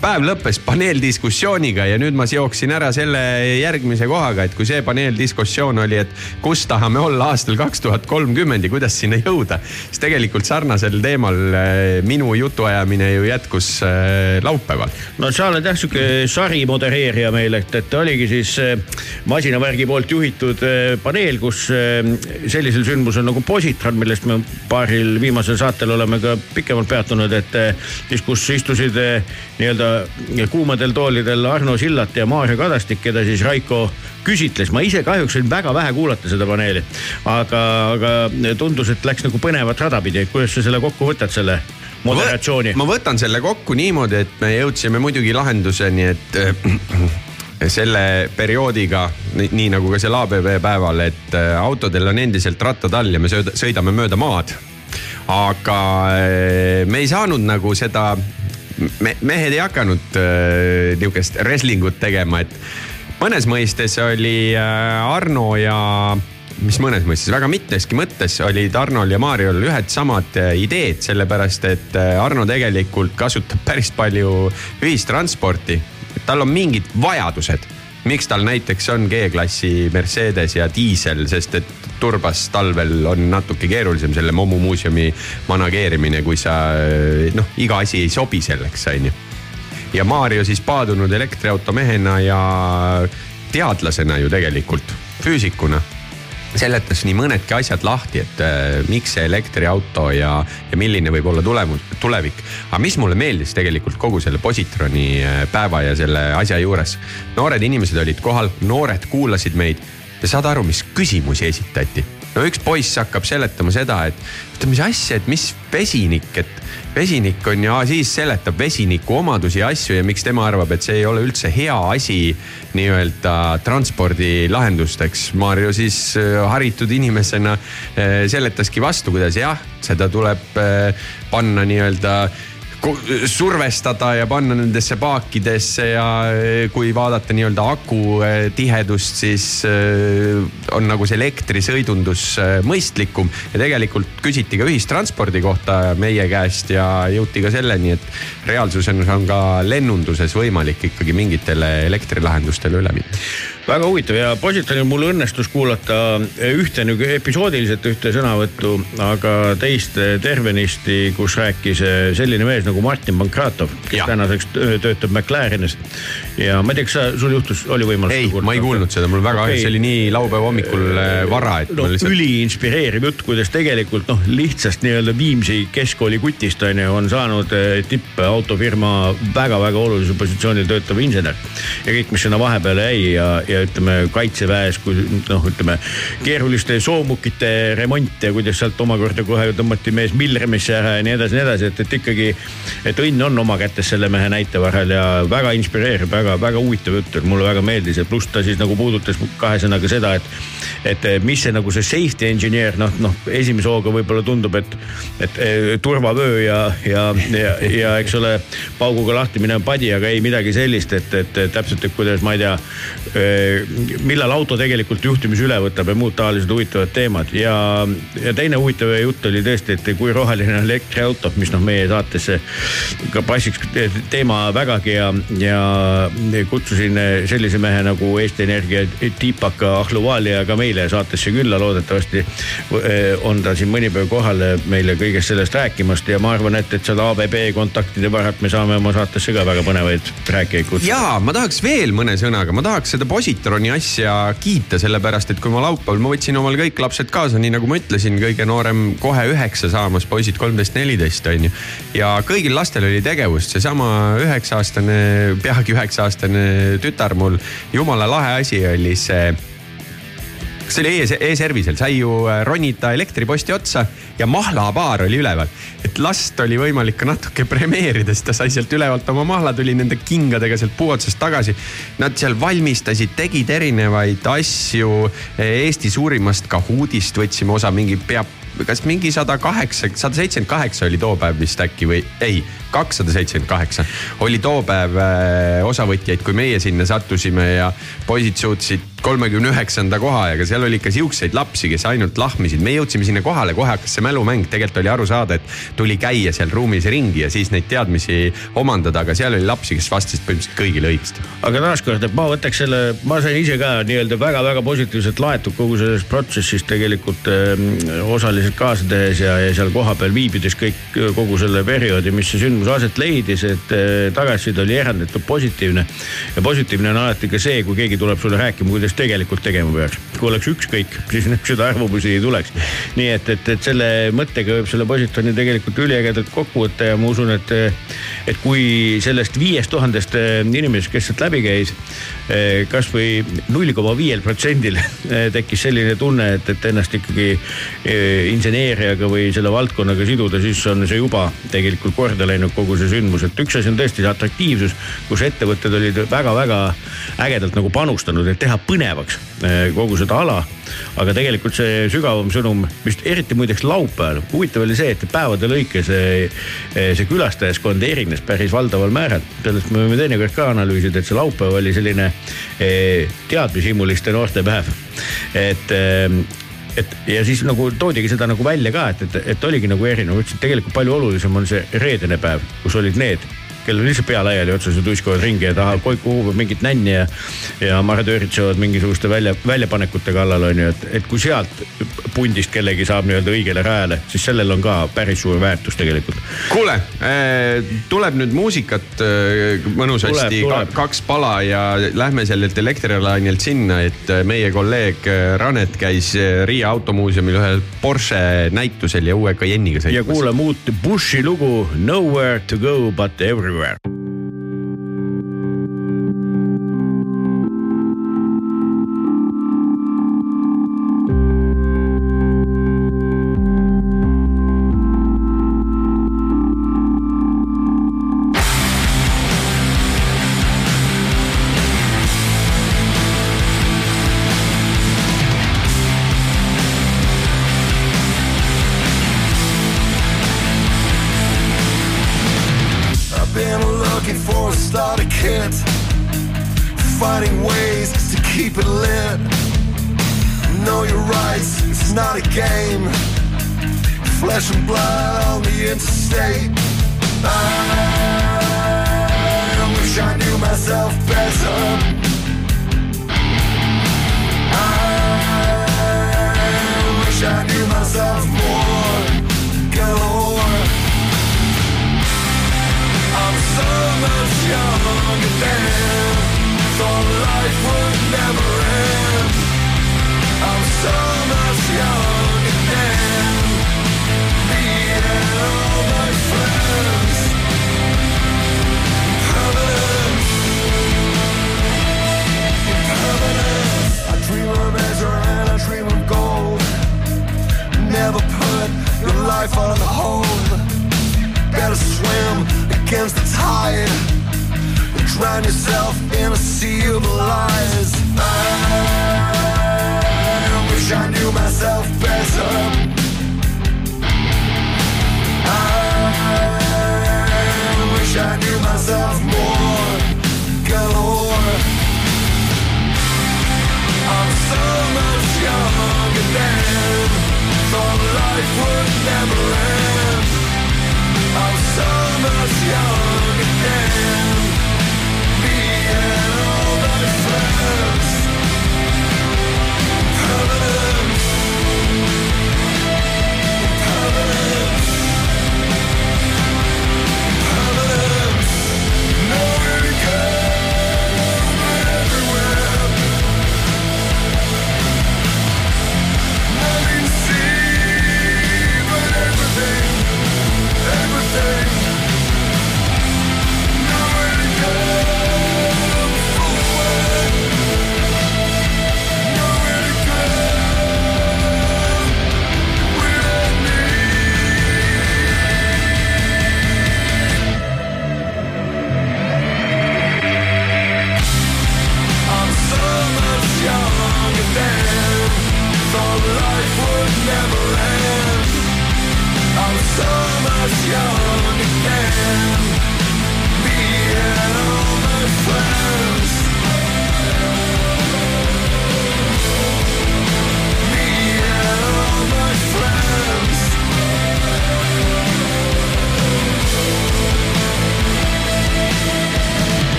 päev lõppes paneeldiskussiooniga ja nüüd ma seoksin ära selle järgmise kohaga, et kui see paneeldiskussioon oli, et kus tahame olla aastal kaks tuhat kolmkümmend ja kuidas sinna jõuda, siis tegelikult sarnasel teemal äh, minu jutuajamine ju jätkus äh, laupäeval. no sa oled jah sihuke sari modereerija meil, et, et oligi siis äh, masinavärgi poolt juhitud paneel, kus sellisel sündmusel nagu positron, millest me paaril viimasel saatel oleme ka pikemalt peatunud, et kus istusid nii-öelda kuumadel toolidel Arno Sillat ja Maarja Kadastik, keda siis Raiko küsitles. ma ise kahjuks sain väga vähe kuulata seda paneeli, aga, aga tundus, et läks nagu põnevat rada pidi. kuidas sa selle kokku võtad, selle moderatsiooni? ma võtan selle kokku niimoodi, et me jõudsime muidugi lahenduseni, et selle perioodiga, nii nagu ka seal ABB päeval, et äh, autodel on endiselt rattad all ja me sõidame mööda maad. aga äh, me ei saanud nagu seda me, mehed ei hakanud äh, nihukest wrestling ut tegema, et mõnes mõistes oli äh, Arno ja mis mõnes mõistes, väga mitmeski mõttes olid Arnol ja Mariol ühed samad äh, ideed, sellepärast et äh, Arno tegelikult kasutab päris palju ühistransporti. tal on mingid vajadused miks tal näiteks on G-klassi Mercedes ja diisel, sest et turbas talvel on natuke keerulisem selle Momu muuseumi manageerimine, kui sa noh, iga asi ei sobi selleks, on ju. ja Mario siis paadunud elektriauto mehena ja teadlasena ju tegelikult, füüsikuna seletas nii mõnedki asjad lahti, et äh, miks see elektriauto ja, ja milline võib olla tulemus, tulevik. aga mis mulle meeldis tegelikult kogu selle positroni äh, päeva ja selle asja juures. noored inimesed olid kohal, noored kuulasid meid ja saad aru, mis küsimusi esitati no üks poiss hakkab seletama seda, et oota, mis asja, et mis vesinik, et vesinik on ja siis seletab vesiniku omadusi ja asju ja miks tema arvab, et see ei ole üldse hea asi nii-öelda transpordilahendusteks. Mario siis äh, haritud inimesena äh, seletaski vastu, kuidas jah, seda tuleb äh, panna nii-öelda survestada ja panna nendesse paakidesse ja eh, kui vaadata nii-öelda aku eh, tihedust, siis eh, on nagu see elektrisõidundus mõistlikum. ja tegelikult küsiti ka ühistranspordi kohta meie käest ja jõuti ka selleni, et reaalsuses on ka lennunduses võimalik ikkagi mingitele elektrilahendustele üle minna väga huvitav ja Positonil mul õnnestus kuulata ühte nagu episoodiliselt ühte sõnavõttu, aga teist tervenisti, kus rääkis selline mees nagu Martin Pankratov, kes ja. tänaseks töötab McLarenis. ja ma ei tea, kas sa, sul juhtus, oli võimalus? ei, ma ei kuulnud seda, mul väga okay., see oli nii laupäeva hommikul vara, et no,. Lihtsalt... üliinspireeriv jutt, kuidas tegelikult noh, lihtsast nii-öelda Viimsi keskkooli kutist on ju, on saanud tippautofirma väga-väga olulisel positsioonil töötav insener. ja kõik, mis sinna vahepeale jäi ja, ja ütleme kaitseväes, kui noh, ütleme keeruliste soomukite remont ja kuidas sealt omakorda kohe tõmmati mees Milremisse ära ja nii edasi, nii edasi, et, et ikkagi, et õnn on oma kätes selle mehe näite vahel ja väga inspireeriv, väga-väga huvitav jutt, mulle väga meeldis ja pluss ta siis nagu puudutas kahe sõnaga seda, et, et mis see nagu see safety engineer noh, noh esimese hooga võib-olla tundub, et, et turvavöö ja, ja, ja, ja eks ole, pauguga lahti minev padi, aga ei midagi sellist, et, et täpselt, et kuidas ma ei tea millal auto tegelikult juhtimise üle võtab ja muud taolised huvitavad teemad. Ja, ja teine huvitav jutt oli tõesti, et kui roheline on elektriauto, mis noh, meie saatesse ka passiks teema vägagi ja, ja kutsusin sellise mehe nagu Eesti Energia tiipaka Ahluvalia ka meile saatesse külla, loodetavasti eh, on ta siin mõni päev kohal meile kõigest sellest rääkimast. Ja ma arvan, et, et seal ABB kontaktide varat me saame oma saatesse ka väga põnevaid rääkijaid kutsuda. ja ma tahaks veel mõne sõnaga, ma tahaks seda Positroni asja kiita, sellepärast et kui ma laupäeval, ma võtsin omal kõik lapsed kaasa, nii nagu ma ütlesin, kõige noorem kohe üheksa saamas, poisid kolmteist, neliteist on ju. ja kõigil lastel oli tegevust, seesama üheksa-aastane, peagi üheksa-aastane tütar mul, jumala lahe asi oli see see oli e- e-service'il, sai ju äh, ronida elektriposti otsa ja mahlabaar oli üleval. et last oli võimalik ka natuke premeerida, siis ta sai sealt ülevalt oma mahla, tuli nende kingadega sealt puu otsast tagasi. Nad seal valmistasid, tegid erinevaid asju. Eesti suurimast Kahootist võtsime osa mingi pea, kas mingi sada kaheksa, sada seitsekümmend kaheksa oli too päev vist äkki või ei, kakssada seitsekümmend kaheksa oli too päev äh, osavõtjaid, kui meie sinna sattusime ja poisid suutsid kolmekümne üheksanda koha ja ka seal oli ikka siukseid lapsi, kes ainult lahmisid. me jõudsime sinna kohale, kohe hakkas see mälumäng, tegelikult oli aru saada, et tuli käia seal ruumis ringi ja siis neid teadmisi omandada, aga seal oli lapsi, kes vastasid põhimõtteliselt kõigile õigesti. aga taaskord, et ma võtaks selle, ma sain ise ka nii-öelda väga-väga positiivselt laetud kogu sellest protsessist tegelikult äh, osaliselt kaasa tehes ja, ja seal kohapeal viibides kõik, kogu selle perioodi, mis see sündmus aset leidis, et äh, tagasiside oli eranditult positiivne. ja positiivne on alati ka see, kui keegi tuleb sulle rääkima, kuidas tegelikult tegema peaks. kui oleks ükskõik, siis niisuguseid arvamusi ei tuleks. nii et, et, et selle mõttega võib selle positsiooni tegelikult üliägedalt kokku võtta ja ma usun, et, et kui sellest viiest tuhandest eh, inimesest, kes sealt läbi käis, kasvõi null koma viiel protsendil eh, tekkis selline tunne, et, et ennast ikkagi eh, inseneeriaga või selle valdkonnaga siduda, siis on see juba tegelikult korda läinud kogu see sündmus, et üks asi on tõesti see atraktiivsus, kus ettevõtted olid väga-väga ägedalt nagu panustanud, et teha põnevaks. eh, kogu seda ala. aga tegelikult see sügavam sõnum, vist eriti muideks laupäeval, huvitav oli see, et päevade lõikes eh, eh, see külastajaskond erines päris valdaval määral. sellest me võime teinekord ka analüüsida, et see laupäev oli selline eh, teadmishimuliste noorte päev. et eh, et ja siis nagu toodigi seda nagu välja ka, et, et, et oligi nagu erinev, ütlesin, et tegelikult palju olulisem on see reedene päev, kus olid need, kellel lihtsalt pea laiali otsas ja tuiskavad ringi ja taha kuhuvad mingit nänni ja, ja maradööritsevad mingisuguste välja, väljapanekute kallal on ju, et, et kui sealt pundist kellegi saab nii-öelda õigele rajale, siis sellel on ka päris suur väärtus tegelikult. kuule, tuleb nüüd muusikat äh, mõnusasti, kaks pala ja lähme sellelt elektrilainelt sinna, et äh, meie kolleeg äh, Ranet käis äh, Riia automuuseumil ühel Porsche näitusel ja uue Cayenne'iga ja sõitmas. kuulame uut Bushi lugu Nowhere to go but everywhere. everywhere.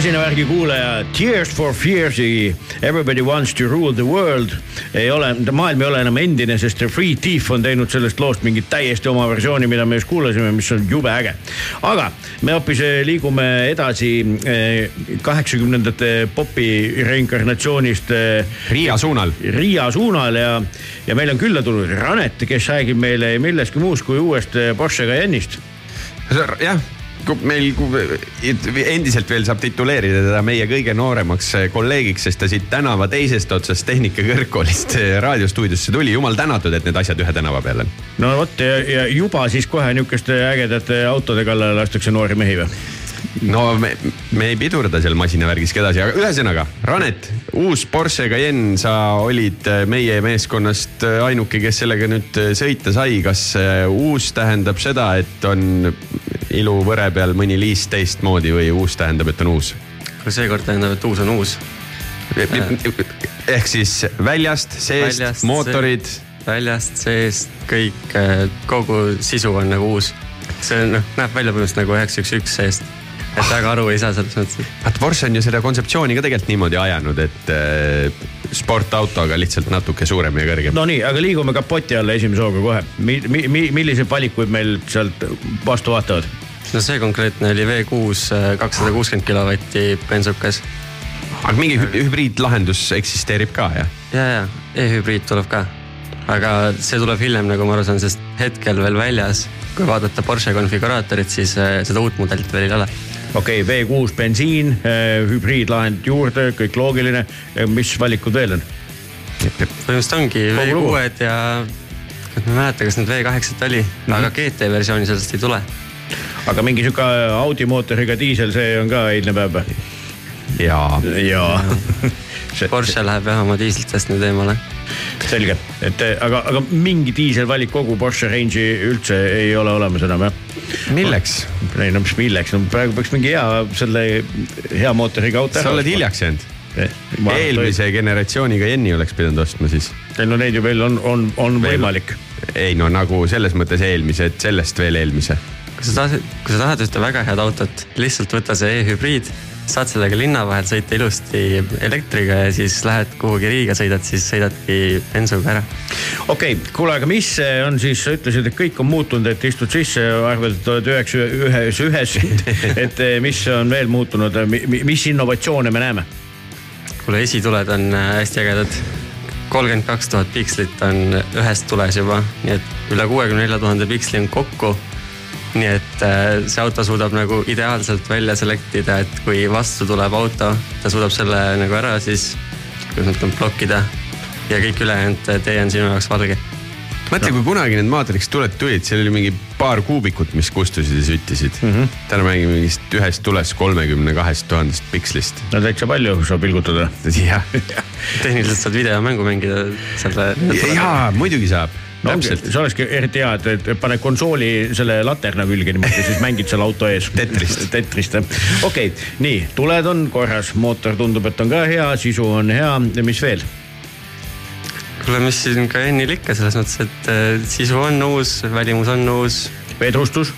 Masinavärgi kuulaja, Tears for Fears'i Everybody wants to rule the world ei ole, maailm ei ole enam endine, sest Free Thief on teinud sellest loost mingit täiesti oma versiooni, mida me just kuulasime, mis on jube äge. aga me hoopis eh, liigume edasi eh, kaheksakümnendate popi reinkarnatsioonist eh, Riia suunal. Riia suunal ja, ja meil on külla tulnud Ranet, kes räägib meile millestki muust kui uuest Porsche Cayenne'ist. jah meil endiselt veel saab tituleerida teda meie kõige nooremaks kolleegiks, sest ta siit tänava teisest otsast Tehnika Kõrgkoolist raadiostuudiosse tuli. jumal tänatud, et need asjad ühe tänava peal on. no vot ja, ja juba siis kohe nihukeste ägedate autode kallale lastakse noori mehi või? no me, me ei pidurda seal masinavärgis edasi, aga ühesõnaga, Ranet, uus Porsche Cayenne, sa olid äh, meie meeskonnast ainuke, kes sellega nüüd sõita sai. kas uus tähendab seda, et on iluvõre peal mõni liis teistmoodi või uus tähendab, et on uus? seekord tähendab, et uus on uus. ehk siis väljast, seest, mootorid see,. väljast, seest, kõik, kogu sisu on nagu uus. see noh, näeb välja põhimõtteliselt nagu üheksa, üks, üks seest et väga aru ei saa selles mõttes. vaat Porsche on ju seda kontseptsiooni ka tegelikult niimoodi ajanud, et äh, sportautoga lihtsalt natuke suurem ja kõrgem. no nii, aga liigume kapoti alla esimese hooga kohe mi,. Mi, mi, milliseid valikuid meil sealt vastu vaatavad? no see konkreetne oli V6 äh, kakssada kuuskümmend kilovatti bensukas. aga mingi hübriidlahendus eksisteerib ka jah? ja, ja e-hübriid tuleb ka. aga see tuleb hiljem, nagu ma aru saan, sest hetkel veel väljas kui vaadata Porsche konfiguraatorit, siis äh, seda uut mudelit veel ei ole okei okay,, V6 bensiin, äh, hübriidlahend juurde, kõik loogiline. mis valikud veel on? põhimõtteliselt ongi V6-d ja ma ei mäleta, kas need V8-t oli mm, -hmm. aga GT versiooni sellest ei tule. aga mingi sihuke Audi mootoriga diisel, see on ka eilne päev või? jaa. jaa Porsche läheb jah oma diislitest nüüd eemale. Selge, et aga, aga mingi diiselvalik kogu Porsche range'i üldse ei ole olemas enam jah? milleks? ei no mis milleks, no praegu peaks mingi hea selle hea mootoriga auto. sa oled hiljaks jäänud eh,. eelmise toi... generatsiooniga Jenny oleks pidanud ostma siis. ei no neid ju veel on, on, on veel... võimalik. ei no nagu selles mõttes eelmise, et sellest veel eelmise. kui sa tahad, kui sa tahad ühte väga head autot, lihtsalt võta see e-hübriid saad sellega linna vahel sõita ilusti elektriga ja siis lähed kuhugi Riiga sõidad, siis sõidadki bensuga ära. okei okay,, kuule, aga mis on siis, sa ütlesid, et kõik on muutunud, et istud sisse, arvad, et oled üheksa, ühes, ühes. Et eh, mis on veel muutunud, mis innovatsioone me näeme? kuule, esituled on äh, hästi ägedad. kolmkümmend kaks tuhat pikslit on ühes tules juba, nii et üle kuuekümne nelja tuhande piksli on kokku nii et äh, see auto suudab nagu ideaalselt välja select ida, et kui vastu tuleb auto, ta suudab selle nagu ära siis, kuidas ma ütlen, blokkida. ja kõik ülejäänud tee on sinu jaoks valge. mõtle, kui kunagi need Matrix tuled tulid, seal oli mingi paar kuubikut, mis kustusid ja süttisid mm. -hmm. täna räägime mingist ühest tulest kolmekümne kahest tuhandest pikslist. no täitsa palju saab pilgutada. jah tehniliselt saad videomängu mängida selle. jaa, muidugi saab no ongi, see olekski eriti hea, et, et paned konsooli selle laterna külge niimoodi, siis mängid seal auto ees. Tetrist. Tetrist jah, okei okay,, nii, tuled on korras, mootor tundub, et on ka hea, sisu on hea, mis veel? kuule, mis siin ka Ennil ikka selles mõttes, et äh, sisu on uus, välimus on uus. vedrustus?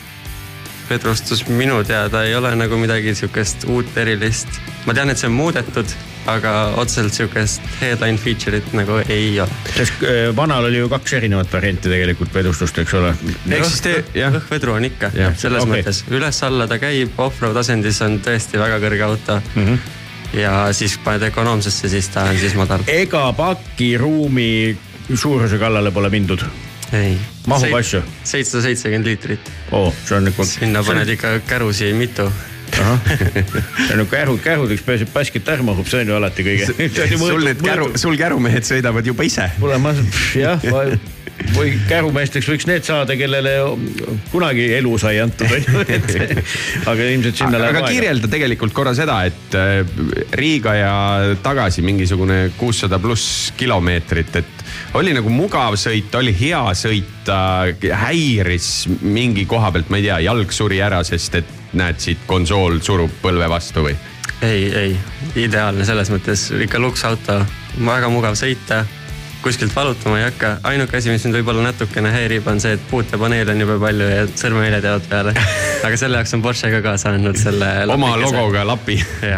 vedrustus minu teada ei ole nagu midagi sihukest uut erilist. ma tean, et see on muudetud aga otseselt sihukest headline feature'it nagu ei ole. sest äh, vanal oli ju kaks erinevat varianti tegelikult vedustust, eks ole. õhkvedru on ikka, selles okay. mõttes üles-alla ta käib, off-road asendis on tõesti väga kõrge auto mm. -hmm ja siis paned ökonoomsesse, siis ta on siis madal. ega pakiruumi suuruse kallale pole mindud? ei. mahub asju? seitsesada seitsekümmend liitrit. oo, see on ikka. sinna paned ikka kärusi mitu no kärud, kärudeks peaasi, et baskit ära mahub, see on ju alati kõige. sul need käru, sul kärumehed sõidavad juba ise. kuule, ma jah või kärumeesteks võiks need saada, kellele kunagi elu sai antud, on ju. aga ilmselt sinna läheb aega. aga kirjelda tegelikult korra seda, et äh, Riiga ja tagasi mingisugune kuussada pluss kilomeetrit, et oli nagu mugav sõita, oli hea sõita, häiris mingi koha pealt, ma ei tea, jalg suri ära, sest et näed, siit konsool surub põlve vastu või? ei, ei, ideaalne selles mõttes ikka luksauto, väga mugav sõita kuskilt valutama ei hakka. ainuke asi, mis mind võib-olla natukene häirib, on see, et puutepaneele on jube palju ja sõrmehaljed jäävad peale. aga selle jaoks on Porsche ka kaasa andnud selle. oma logoga lapi. okei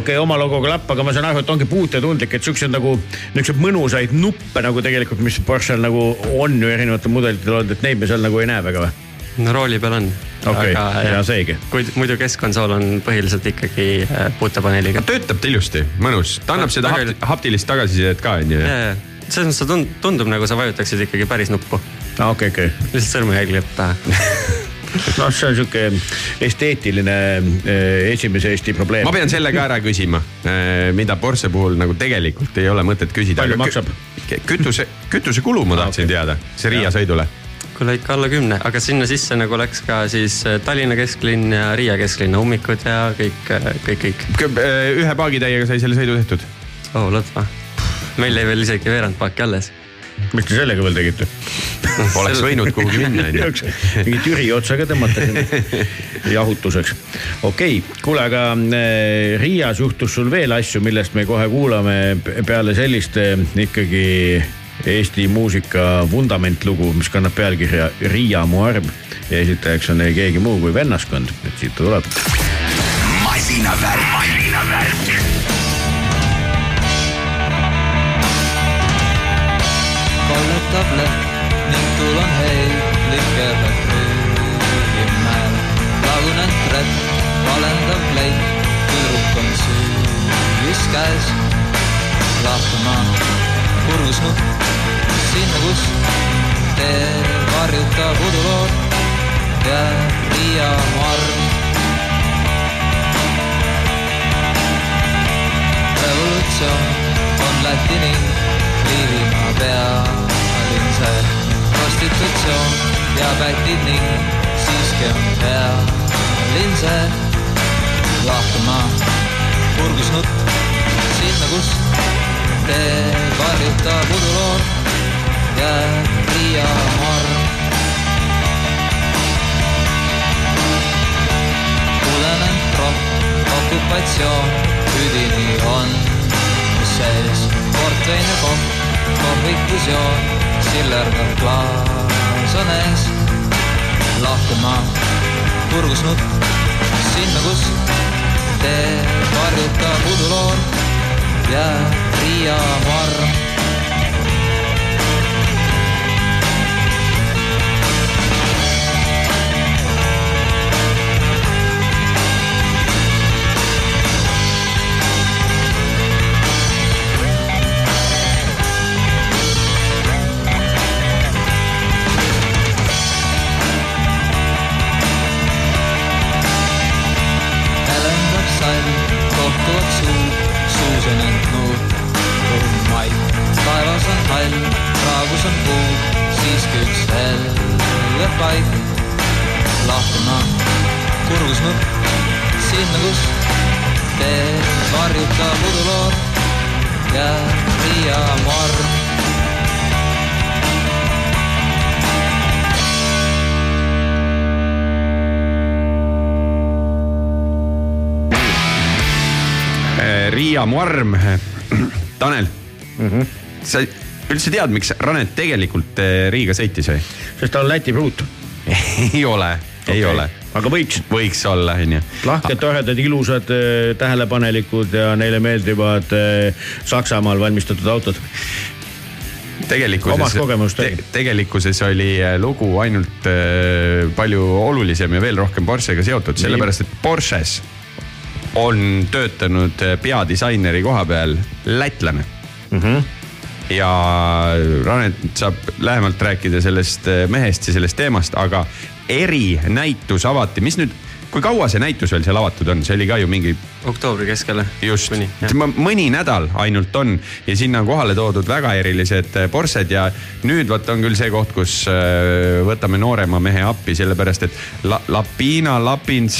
okay,, oma logoga lapp, aga ma saan aru, et ongi puutetundlik, et siukseid nagu, niisuguseid mõnusaid nuppe nagu tegelikult, mis Porsche'l nagu on ju erinevatel mudelitel olnud, et neid me seal nagu ei näe väga või? No rooli peal on. Okei, ja seegi. kuid muidu keskkonsool on põhiliselt ikkagi äh, puutepaneeliga. töötab ta ilusti, mõnus, ta annab seda Väga hapti, ilu- haptilist tagasisidet ka onju. selles mõttes ta tund- tundub nagu sa vajutaksid ikkagi päris nuppu, aa, okei, okei. lihtsalt sõrmejälg jääb pähe. noh, see on sihuke esteetiline eh, esimese Eesti probleem ma. pean selle ka ära küsima, mida Porsche puhul nagu tegelikult ei ole mõtet küsida. Palju maksab? kütuse, kütusekulu ma tahtsin okei. teada, see Riia sõidule. Kuule ikka alla kümne, aga sinna sisse nagu läks ka siis äh, Tallinna kesklinn ja Riia kesklinna ummikud ja kõik, kõik, kõik. ühe paagitäiega sai selle sõidu tehtud. oh lõtva, meil jäi veel isegi veerand paaki alles. mis te sellega veel tegite? oleks võinud kuhugi minna onju. mingi Türi otsa ka tõmmata sinna jahutuseks. okei okay., kuule, aga Riias juhtus sul veel asju, millest me kohe kuulame pe- peale sellist eh, ikkagi Eesti muusika vundamentlugu, mis kannab pealkirja Riia mu arm ja esitajaks on ei keegi muu kui vennaskond, et siit ta tuleb. masinavärk, masinavärk. kallutab leht ning tuul on heitlik jälle prügimäel. lagunenud trepp, valendav kleit, tüdruk on süüis käes. lahkuma purgus nupp, sinna kus tee varjutab udulood ja Riia marm. revolutsioon on Läti ning Liivimaa pealinn. See prostitutsioon ja pätid ning siiski on pealinn. See lahkumaa purgus nutt sinna, kus tee varjutab uduloon ja Riia marm. kuulenud ropp, okupatsioon, üdini on sees portvein ja kopp, kohvikus joon, sillerdav klaas on ees. lahkuma purgus nutt sinna, kus tee varjutab uduloon ja Riia marm. Riia Marm, Tanel mm. -hmm. sa üldse tead, miks Ranet tegelikult eh, Riiga sõitis või? sest ta on Läti pruut. ei ole, ei Okei. ole. aga võiks. võiks olla, onju. lahked, toredad, ilusad, tähelepanelikud ja neile meeldivad eh, Saksamaal valmistatud autod. tegelikkuses räägi. tegelikkuses oli eh, lugu ainult äh, palju olulisem ja veel rohkem Porschega seotud, sellepärast et Porsches on töötanud peadisaineri koha peal lätlane mm. -hmm. ja Ranet saab lähemalt rääkida sellest eh, mehest ja sellest teemast, aga erinäitus avati, mis nüüd, kui kaua see näitus veel seal avatud on, see oli ka ju mingi oktoobri keskele. just mõni nädal ainult on ja sinna on kohale toodud väga erilised äh, Porsched ja nüüd vot on küll see koht, kus äh, võtame noorema mehe appi, sellepärast et La, Lapina, Lapins.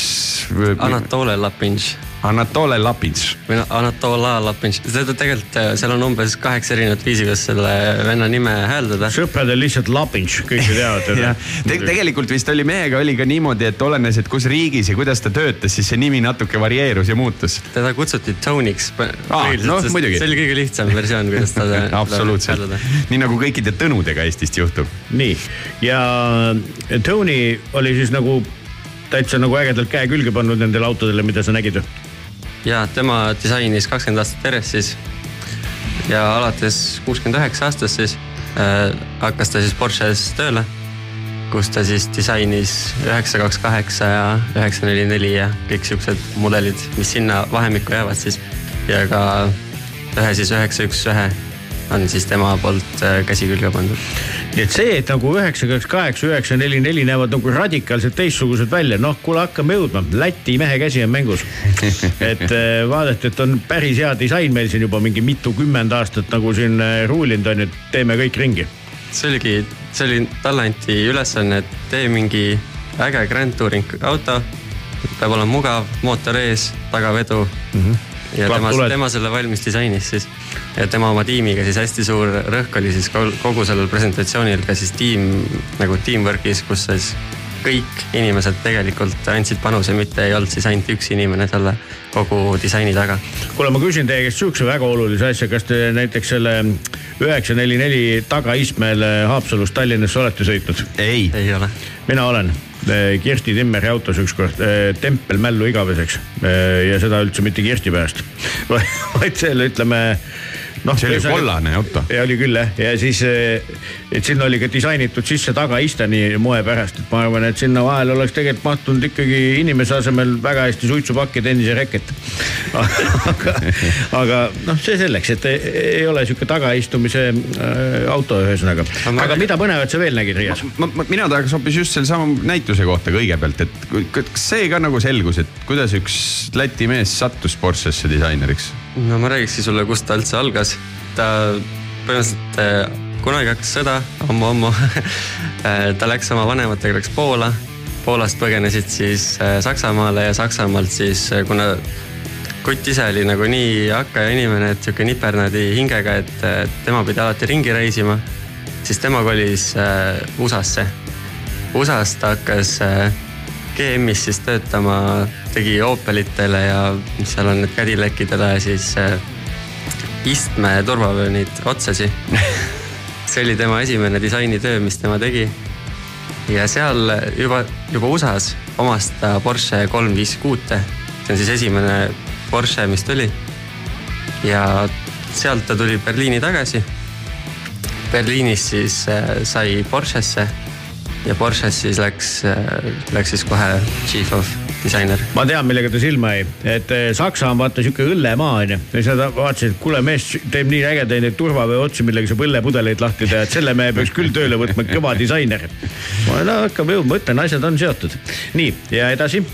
Anatole Lapinš. Anatole Lapins. või noh, Anatola Lapinš, seda tegelikult äh, seal on umbes kaheksa erinevat viisi, kuidas selle venna nime hääldada. sõpradel lihtsalt lapinš, kõik ju teavad jah, tegelikult vist oli mehega oli ka niimoodi, et olenes, et kus riigis ja kuidas ta töötas, siis see nimi natuke varieerus ja muutus. teda kutsuti Tony'ks. Aa, noh, muidugi. see oli kõige lihtsam versioon, kuidas ta absoluutselt, nii nagu kõikide Tõnudega Eestist juhtub. nii, ja Tony oli siis nagu täitsa nagu ägedalt käe külge pannud nendele autodele, mida sa nägid ju. Ja tema disainis kakskümmend aastat järjest siis. ja alates kuuskümmend üheksa aastast siis äh, hakkas ta siis Porsche's tööle. kus ta siis disainis üheksa, kaks, kaheksa ja üheksa, neli, neli ja kõik siuksed mudelid, mis sinna vahemikku jäävad siis. ja ka ühe siis üheksa, üks, ühe on siis tema poolt äh, käsi külge pandud. nii et see, et nagu üheksa, kaks, kaheksa, üheksa, neli, neli näevad nagu radikaalselt teistsugused välja, noh, kuule, hakkame jõudma, Läti mehe käsi on mängus. et äh, vaadati, et on päris hea disain meil siin juba mingi mitukümmend aastat nagu siin äh, ruulinud on ju, et teeme kõik ringi. see oligi, see oli, talle anti ülesanne, et tee mingi äge Grand Touring auto. peab olema mugav, mootor ees, tagavedu mm. -hmm. Ja tema Klapptuled., tema selle valmis disainis siis. ja tema oma tiimiga siis hästi suur rõhk oli siis kogu sellel presentatsioonil ka siis tiim nagu teamwork'is, kus siis kõik inimesed tegelikult andsid panuse, mitte ei olnud siis ainult üks inimene selle kogu disaini taga. kuule, ma küsin teie käest sihukese väga olulise asja, kas te näiteks selle üheksa, neli, neli tagaistmel Haapsalust Tallinnasse olete sõitnud? ei, ei ole. mina olen eh, Kirsti Timmeri autos ükskord eh, tempel mällu igaveseks. Eh, ja seda üldse mitte Kirsti pärast, vaid selle ütleme noh. See oli kollane auto. ja oli küll jah, ja siis, et sinna oli ka disainitud sisse tagaiste nii moe pärast, et ma arvan, et sinna vahele oleks tegelikult mahtunud ikkagi inimese asemel väga hästi suitsupakk ja tennisereket. aga, aga noh, see selleks, et ei, ei ole sihuke tagaistumise äh, auto ühesõnaga. aga mida põnevat sa veel nägid Riias? mina tahaks hoopis just sellesama näituse kohta kõigepealt, et kas see ka nagu selgus, et kuidas üks Läti mees sattus Porschesse disaineriks? No ma räägikski sulle, kust ta üldse algas. ta põhimõtteliselt äh, kunagi hakkas sõda ammu, ammu. ta läks oma vanematega, läks Poola. Poolast põgenesid siis äh, Saksamaale ja Saksamaalt siis, kuna kutt ise oli nagu nii hakkaja inimene, et sihuke nipernaadi hingega, et äh, tema pidi alati ringi reisima, siis tema kolis äh, USA-sse. USA-s ta hakkas äh, GM-is siis töötama, tegi Opelitele ja mis seal on need Cadillac'idele siis äh, istme turvavöönid otsasi. see oli tema esimene disainitöö, mis tema tegi. ja seal juba, juba USA-s omas ta Porsche kolm viis kuute. see on siis esimene Porsche, mis tuli. ja sealt ta tuli Berliini tagasi. Berliinis siis äh, sai Porschesse ja Porsches siis läks, läks siis kohe chief of disainer. ma tean, millega ta silma jäi, et eh, Saksa on vaata sihuke õllemaa onju. ja siis nad vaatasid, et kuule mees teeb nii ägedaid neid turvavöö otsi, millega saab õllepudeleid lahti teha, et selle mehe peaks küll tööle võtma, kõva disainer. no hakkab jõudma, ütlen, asjad on seotud. nii ja edasi.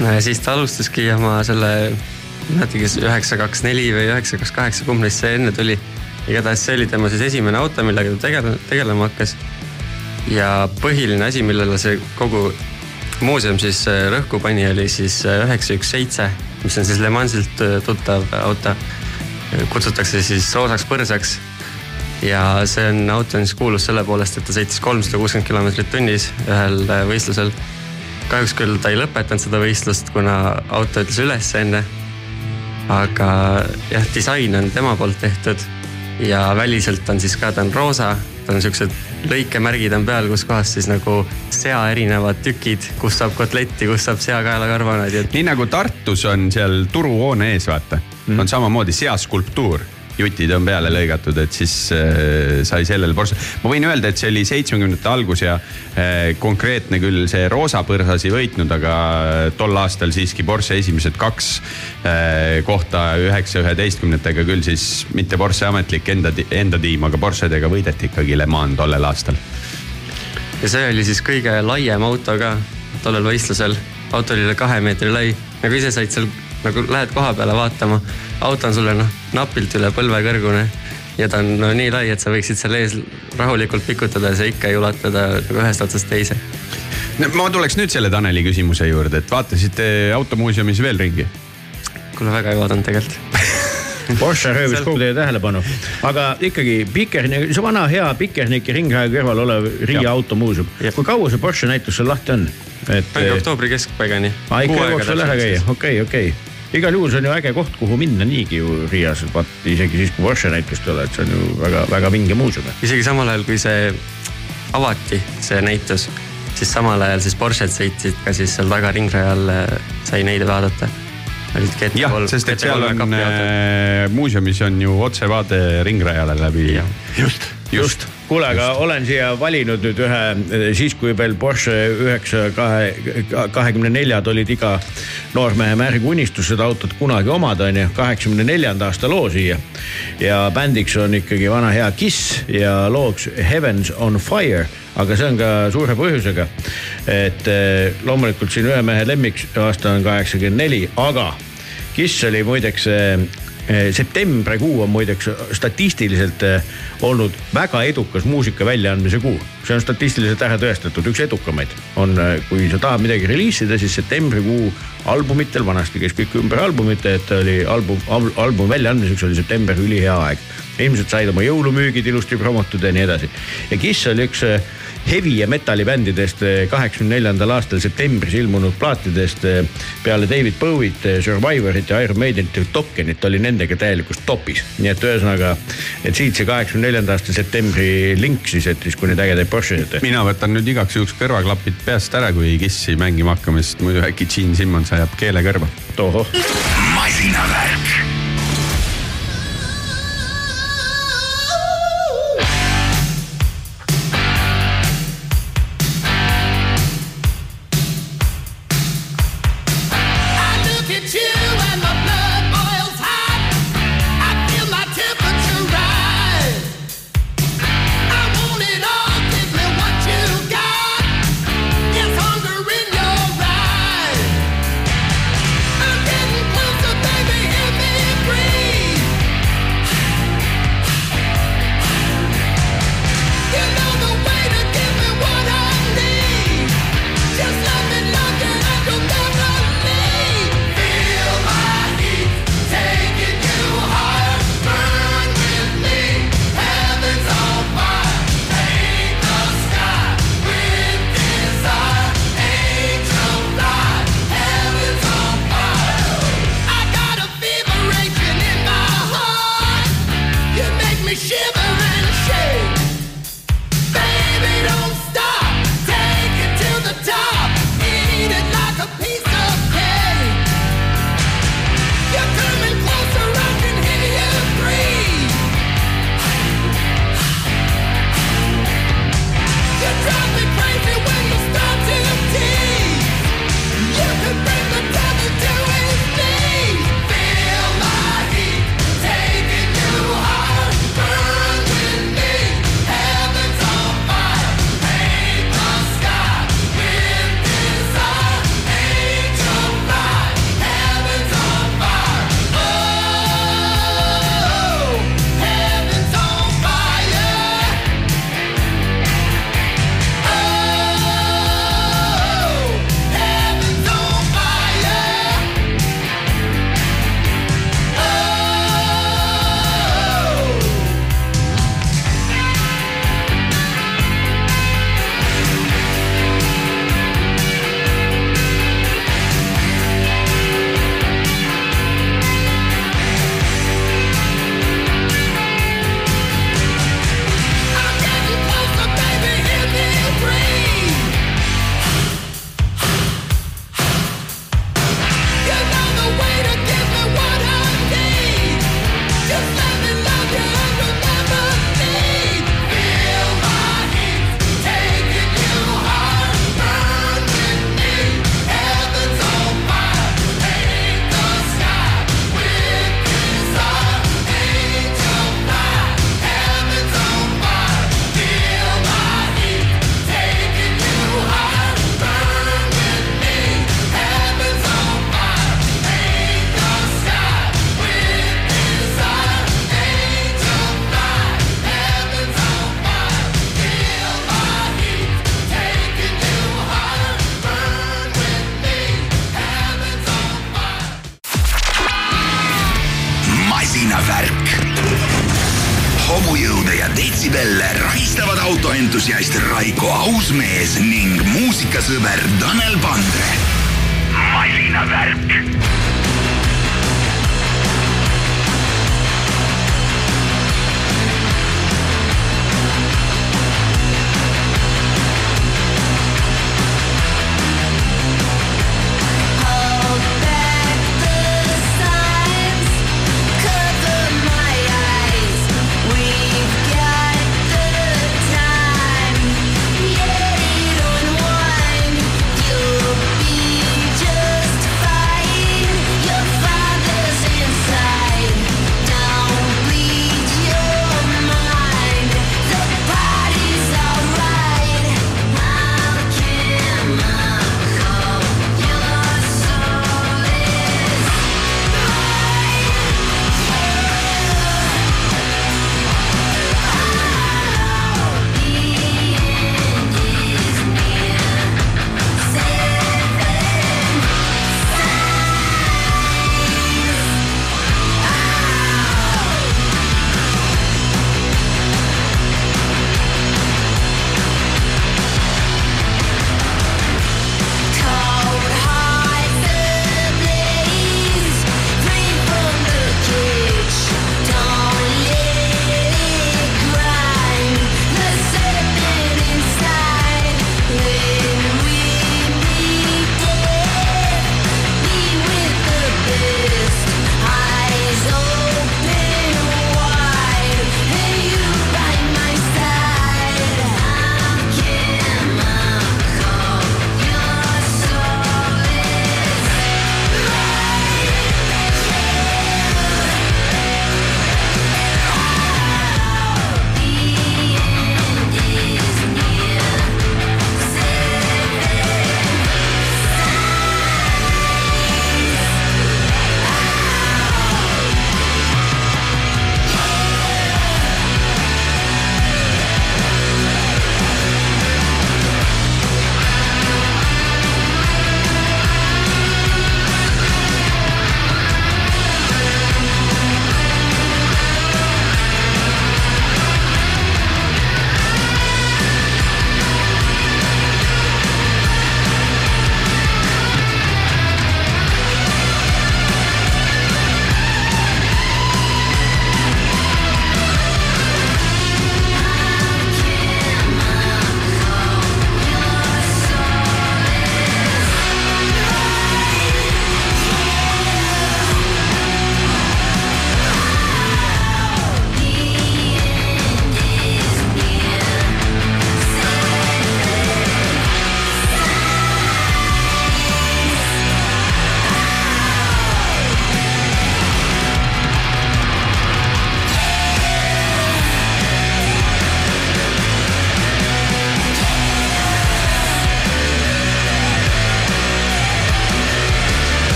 no ja siis ta alustaski oma selle, ma ei mäletagi, kas üheksa, kaks, neli või üheksa, kaks, kaheksa, kumb neist see enne tuli. igatahes see oli tema siis esimene auto, millega ta tegele-, tegelema hakkas. Ja põhiline asi, millele see kogu muuseum siis äh, rõhku pani, oli siis äh, üheksa, üks, seitse, mis on siis Le Mansilt äh, tuttav auto. kutsutakse siis roosaks põrsaks. ja see on auto on siis kuulus selle poolest, et ta sõitis kolmsada kuuskümmend kilomeetrit tunnis ühel võistlusel kahjuks küll ta ei lõpetanud seda võistlust, kuna auto ütles üles enne. aga jah, disain on tema poolt tehtud ja väliselt on siis ka, ta on roosa, tal on siuksed lõikemärgid on peal, kus kohas siis nagu sea erinevad tükid, kus saab kotletti, kus saab seakaelakarbanaadi, et nii nagu Tartus on seal turuhoone ees, vaata. Mm, on samamoodi seaskulptuur jutid on peale lõigatud, et siis äh, sai sellele Porsche. ma võin öelda, et see oli seitsmekümnendate algus ja äh, konkreetne küll see roosa põrsas ei võitnud, aga tol aastal siiski Porsche esimesed kaks äh, kohta üheksa, üheteistkümnetega küll siis mitte Porsche ametlik enda, enda tiim, aga Porschedega võideti ikkagi Le Mans tollel aastal. ja see oli siis kõige laiem auto ka tollel võistlusel. auto oli üle kahe meetri lai, nagu ise said seal, nagu lähed koha peale vaatama, auto on sulle noh napilt üle põlve kõrgune ja ta on no nii lai, et sa võiksid seal ees rahulikult pikutada ja see ikka ei ulatada nagu ühest otsast teise. ma tuleks nüüd selle Taneli küsimuse juurde, et vaatasite automuuseumis veel ringi? kuule väga ei oodanud tegelikult. Porsche röövis kogu teie tähelepanu, aga ikkagi Pikernik, see vana hea Pikerniki ringraja kõrval olev Riia automuuseum. Kui kaua see Porsche näitus seal lahti on? et mingi oktoobri keskpaigani. aa, ikka jõuaks veel ära käia, okei, okei. Igal juhul see on ju äge koht, kuhu minna niigi ju Riias, vaat isegi siis, kui Porsche näitust ei ole, et see on ju väga-väga vinge muuseum. isegi samal ajal, kui see avati, see näitus, siis samal ajal siis Porsche'd sõitsid ka siis seal taga ringrajal, sai neid vaadata. olid GT3 jah, sest et seal on, muuseumis on ju otsevaade ringrajale läbi. just, just. kuule, aga olen siia valinud nüüd ühe, siis kui veel Porsche üheksa kahe, kahekümne neljad olid iga noormehe märg unistus seda autot kunagi omada, onju, kaheksakümne neljanda aasta loo siia. ja bändiks on ikkagi vana hea Kiss ja looks Heavens on fire, aga see on ka suure põhjusega. et eh, loomulikult siin ühe mehe lemmikaasta on kaheksakümmend neli, aga Kiss oli muideks eh, eh, septembrikuu on muideks statistiliselt eh, olnud väga edukas muusika väljaandmise kuu. see on statistiliselt ära tõestatud, üks edukamaid on, kui sa tahad midagi reliisida, siis septembrikuu albumitel, vanasti käis kõik ümber albumite, et oli album, albumi väljaandmiseks oli september ülihea aeg. ilmselt said oma jõulumüügid ilusti promotud ja nii edasi. ja Kiss oli üks eh, heavy ja metallibändidest kaheksakümne neljandal aastal septembris ilmunud plaatidest eh, peale David Bowie't, Survivorit ja Iron Maidenit ja Dokkenit oli nendega täielikus topis. nii et ühesõnaga, et siit see kaheksakümne neljanda aasta septembri link siis, et siis kui neid ägedaid Porsche'id tehti. mina võtan nüüd igaks juhuks kõrvaklapid peast ära, kui Kissi mängima hakkame, sest muidu äkki Gene Simmons ajab keele kõrva. tohoh, masinavärk,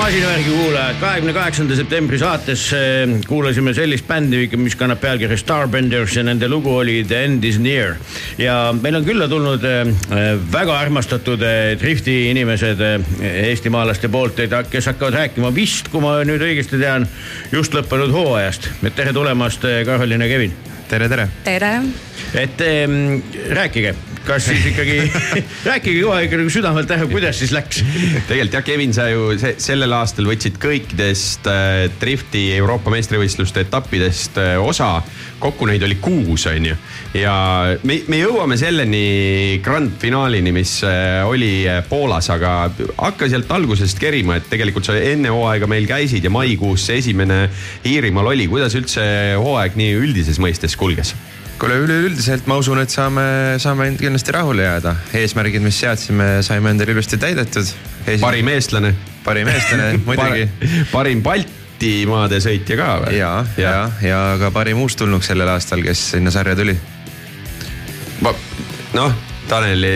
masinavärgi kuulajad, kahekümne kaheksanda septembri saates eh, kuulasime sellist bändi, mis kannab pealkirja Starbenders ja nende lugu oli The end is near. ja meil on külla tulnud eh, väga armastatud eh, drifti inimesed eh, eestimaalaste poolt, kes hakkavad rääkima vist, kui ma nüüd õigesti tean, just lõppenud hooajast. et tere tulemast, Karolin ja Kevin. tere, tere. tere. et rääkige, kas siis ikkagi, rääkige kohe ikka nagu südamelt ära, kuidas siis läks. tegelikult jah, Kevin, sa ju se sellel aastal võtsid kõikidest äh, drifti Euroopa meistrivõistluste etappidest äh, osa. kokku neid oli kuus, on ju. ja me, me jõuame selleni grand finaalini, mis äh, oli äh, Poolas, aga hakka sealt algusest kerima, et tegelikult sa enne hooaega meil käisid ja maikuus see esimene Iirimaal oli. kuidas üldse hooaeg nii üldises mõistes kulges? kuule, üleüldiselt ma usun, et saame, saame kindlasti rahule jääda. eesmärgid, mis seadsime, saime endale ilusti täidetud. parim eestlane. parim eestlane muidugi. parim Baltimaade sõitja ka või? ja, ja, ja ka parim uustulnuk sellel aastal, kes sinna sarja tuli. ma, noh, Tanel,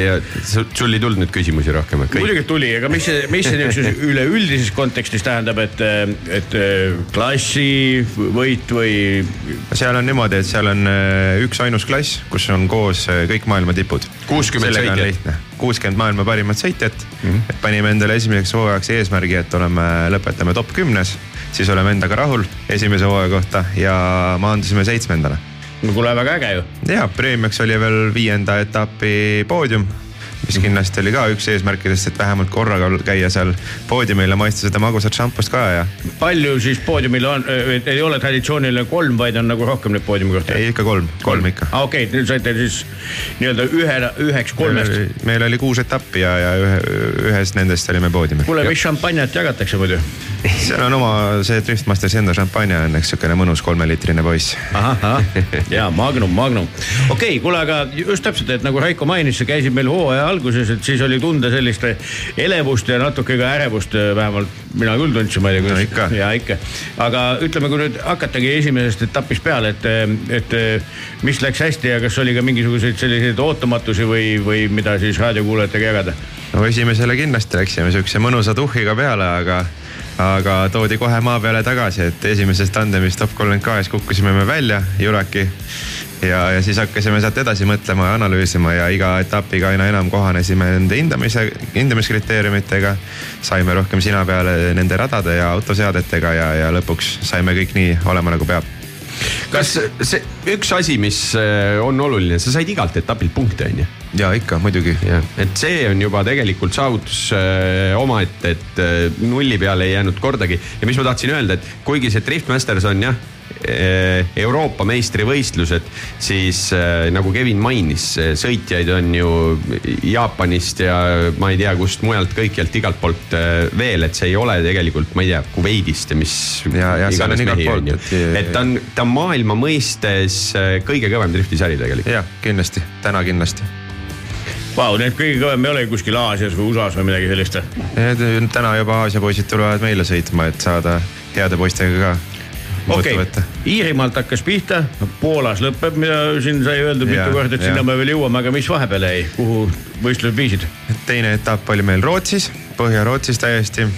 sul ei tulnud nüüd küsimusi rohkem, muidugi tuli, aga mis see, mis see niisuguses üleüldises kontekstis tähendab, et, et klassi võit või seal on niimoodi, et seal on äh, üksainus klass, kus on koos äh, kõik maailma tipud. 60 sõitjat.. kuuskümmend maailma parimat sõitjat mm. -hmm. panime endale esimeseks hooajaks eesmärgi, et oleme, lõpetame top kümnes, siis oleme endaga rahul esimese hooaja kohta ja maandusime seitsmendana. No kuule, väga äge ju. ja preemiaks oli veel viienda etapi poodium mis kindlasti oli ka üks eesmärkidest, et vähemalt korraga käia seal poodiumil ja maitsta seda magusat šampust ka ja palju siis poodiumil on, ei ole traditsiooniline kolm, vaid on nagu rohkem neid poodiumikohti? ei ikka kolm, kolm ikka. aa okei okay,, nüüd saite siis nii-öelda ühe, üheks kolmest. meil oli kuus etappi ja, ja ühe, ühes nendest olime poodiumil. kuule, mis šampanjat jagatakse muidu? seal on oma see Driftmastersi enda šampanja on eks siukene mõnus kolmeliitrine poiss. ahah, ahah, ja Magnum, Magnum. okei okay,, kuule, aga just täpselt, et nagu Raiko mainis, sa käisid meil hooaja alguses, et siis oli tunda sellist elevust ja natuke ka ärevust, vähemalt mina küll tundsin, ma ei tea, No kuidas ikka.. ja ikka, aga ütleme, kui nüüd hakatagi esimesest etapist peale, et, et mis läks hästi ja kas oli ka mingisuguseid selliseid ootamatusi või, või mida siis raadiokuulajatega jagada? no esimesele kindlasti läksime siukse mõnusa tuhhiga peale, aga, aga toodi kohe maa peale tagasi, et esimesest tandemist top kolmkümmend kahes kukkusime me välja, Juraki. ja, ja siis hakkasime sealt edasi mõtlema ja analüüsima ja iga etapiga aina enam kohanesime nende hindamise, hindamiskriteeriumitega. saime rohkem sina peale nende radade ja autoseadetega ja, ja lõpuks saime kõik nii olema nagu peab kas see üks asi, mis äh, on oluline, sa said igalt etapilt punkte, on ju? ja ikka muidugi. et see on juba tegelikult saavutus äh, omaette, et äh, nulli peale ei jäänud kordagi ja mis ma tahtsin öelda, et kuigi see Driftmasters on jah Euroopa meistrivõistlused, siis äh, nagu Kevin mainis, sõitjaid on ju Jaapanist ja ma ei tea, kust mujalt kõikjalt igalt poolt veel, et see ei ole tegelikult, ma ei tea, Kuveidist ja mis. Ja- ja seal on igalt poolt, et- et ta on, ta on maailma mõistes kõige kõvem driftisari tegelikult. jah, kindlasti, täna kindlasti. Vau, need kõige kõvem ei ole kuskil Aasias või USA-s või midagi sellist? täna juba Aasia poisid tulevad meile sõitma, et saada heade poistega ka okei okay., Iirimaalt hakkas pihta, Poolas lõpeb, mida siin sai öeldud mitu korda, et jaa. sinna me veel jõuame, aga mis vahepeal jäi, kuhu võistlused viisid? teine etapp oli meil Rootsis, Põhja-Rootsis täiesti.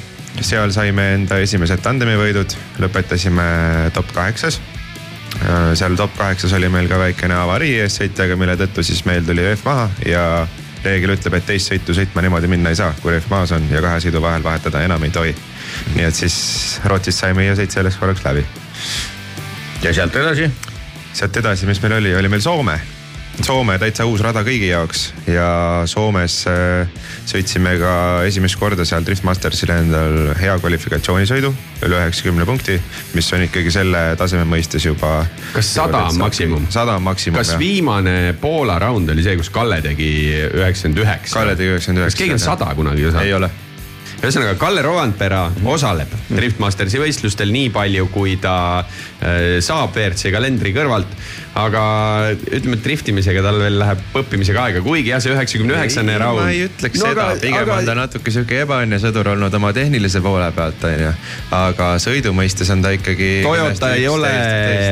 seal saime enda esimesed tandemivõidud, lõpetasime top kaheksas. seal top kaheksas oli meil ka väikene avarii eessõitjaga, mille tõttu siis meil tuli rehv maha ja reegel ütleb, et teist sõitu sõitma niimoodi minna ei saa, kui rehv maas on ja kahe sõidu vahel vahetada enam ei tohi. nii et siis Rootsis sai meie sõit selleks korraks läbi ja sealt edasi, sealt edasi, mis meil oli, oli meil Soome. Soome täitsa uus rada kõigi jaoks ja Soomes äh, sõitsime ka esimest korda seal Driftmastersil endal hea kvalifikatsioonisõidu, üle üheksakümne punkti, mis on ikkagi selle taseme mõistes juba. Kas 100 on maksimum? sada on maksimum kas jah. viimane Poola round oli see, kus Kalle tegi üheksakümmend üheksa? Kalle tegi üheksakümmend üheksa. kas keegi on sada kunagi osalenud? ei ole. ühesõnaga, Kalle Rovanpera osaleb Driftmastersi võistlustel nii palju, kui ta äh, saab WRC kalendri kõrvalt. Aga ütleme, et driftimisega tal veel läheb õppimisega aega, kuigi jah, see üheksakümne üheksane raund. ma ei ütleks no, seda, pigem on ta natuke sihuke ebaõnne sõdur olnud oma tehnilise poole pealt, onju. aga sõidu mõistes on ta ikkagi. Toyota ei ole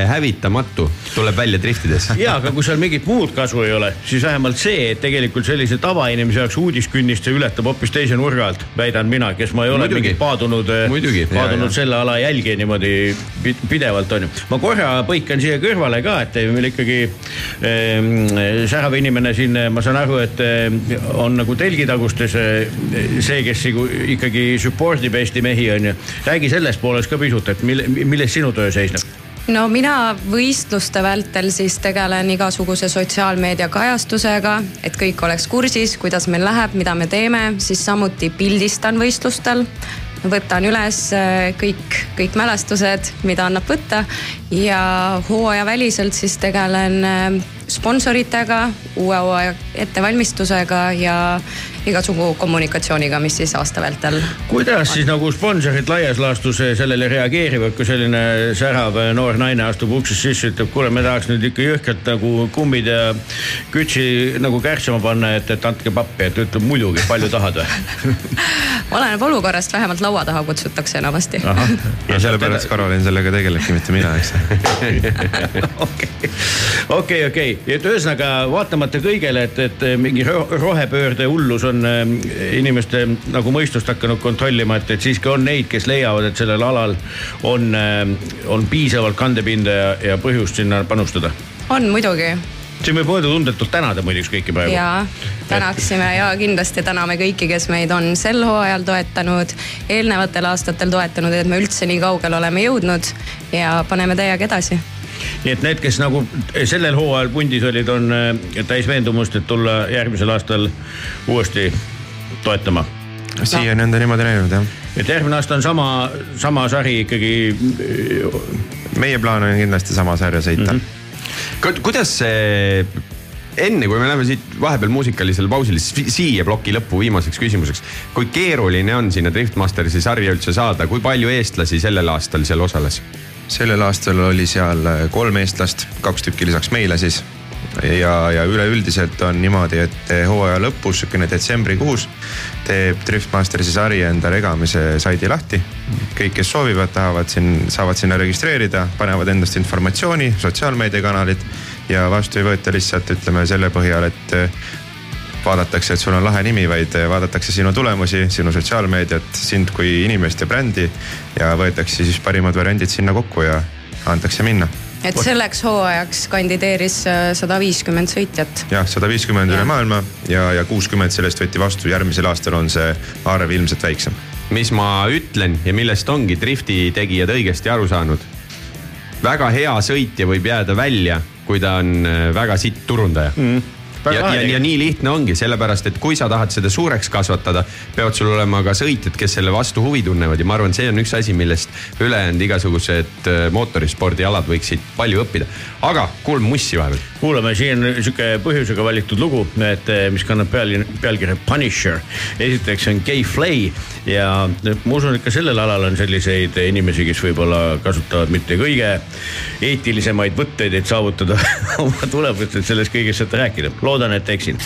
hävitamatu, tuleb välja driftides. ja aga kui seal mingit muud kasu ei ole, siis vähemalt see, et tegelikult sellise tavainimese jaoks uudiskünnist see ületab hoopis teise nurga alt, väidan mina, kes ma ei ole Muidugi. mingit paadunud, Muidugi. paadunud Ja, ja. selle ala jälgi niimoodi pi- pidevalt onju. ma korra põikan siia kõrvale ka, et meil ikkagi äh, särav inimene siin, ma saan aru, et äh, on nagu telgitagustes äh, see, kes ikkagi support ib Eesti mehi onju. räägi sellest poolest ka pisut, et mille, milles sinu töö seisneb? no mina võistluste vältel siis tegelen igasuguse sotsiaalmeedia kajastusega, et kõik oleks kursis, kuidas meil läheb, mida me teeme, siis samuti pildistan võistlustel võtan üles äh, kõik, kõik mälestused, mida annab võtta. Ja hooajaväliselt siis tegelen äh, sponsoritega, uue hooaja ettevalmistusega ja igasugu kommunikatsiooniga, mis siis aasta vältel kuidas siis nagu sponsorid laias laastus sellele reageerivad, kui selline särav noor naine astub uksest sisse, ütleb, kuule, me tahaks nüüd ikka jõhkralt nagu kummid ja kütsi nagu kärtsama panna, et, et andke pappi, et ütleb muidugi, palju tahad või? oleneb olukorrast, vähemalt laua taha kutsutakse enamasti. ja sellepärast Karolin sellega tegelebki, mitte mina, eks. okei, okei, okei, et ühesõnaga vaatamata kõigele, et, et mingi ro- rohepöörde hullus on äh, inimeste nagu mõistust hakanud kontrollima, et, et siiski on neid, kes leiavad, et sellel alal on, on piisavalt kandepinda ja, ja põhjust sinna panustada. on muidugi siin võib mõõdutundetult tänada muideks kõiki praegu. ja tänaksime ja kindlasti täname kõiki, kes meid on sel hooajal toetanud, eelnevatel aastatel toetanud, et me üldse nii kaugele oleme jõudnud ja paneme täiega edasi nii et need, kes nagu sellel hooajal pundis olid, on äh, täis veendumust, et tulla järgmisel aastal uuesti toetama. siiani on ta niimoodi läinud jah. et järgmine aasta on sama, sama sari ikkagi. meie plaan on kindlasti sama sarja sõita mm. -hmm. kuidas see enne kui me läheme siit vahepeal muusikalisele pausile, siis siia ploki lõppu viimaseks küsimuseks. kui keeruline on sinna Driftmastersi sarja üldse saada, kui palju eestlasi sellel aastal seal osales? Sellel aastal oli seal kolm eestlast, kaks tükki lisaks meile siis. ja, ja üleüldiselt on niimoodi, et hooaja lõpus, sihukene detsembrikuus teeb Driftmastersi sari enda regamise saidi lahti. kõik, kes soovivad, tahavad siin, saavad sinna registreerida, panevad endast informatsiooni, sotsiaalmeediakanalid ja vastu ei võeta lihtsalt ütleme selle põhjal, et vaadatakse, et sul on lahe nimi, vaid vaadatakse sinu tulemusi, sinu sotsiaalmeediat, sind kui inimest ja brändi. ja võetakse siis parimad variandid sinna kokku ja antakse minna. et selleks hooajaks kandideeris sada viiskümmend sõitjat. jah, sada viiskümmend üle maailma ja, ja kuuskümmend sellest võeti vastu, järgmisel aastal on see arv ilmselt väiksem. mis ma ütlen ja millest ongi drifti tegijad õigesti aru saanud. väga hea sõitja võib jääda välja, kui ta on väga sitt turundaja mm ja, ja, ja nii lihtne ongi, sellepärast et kui sa tahad seda suureks kasvatada, peavad sul olema ka sõitjad, kes selle vastu huvi tunnevad ja ma arvan, see on üks asi, millest ülejäänud igasugused mootorispordialad võiksid palju õppida. aga kuulame mussi vahepeal. kuulame, siin on sihuke põhjusega valitud lugu, et mis kannab peal, pealkirja Punisher. esiteks on Gay Flay ja ma usun, et ka sellel alal on selliseid inimesi, kes võib-olla kasutavad mitte kõige eetilisemaid võtteid, et saavutada oma tulemust, et sellest kõigest saate rääkida. Loodan, et eksin.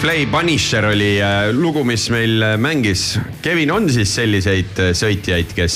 K-Flay Punisher oli äh, lugu, mis meil äh, mängis. Kevin, on siis selliseid äh, sõitjaid, kes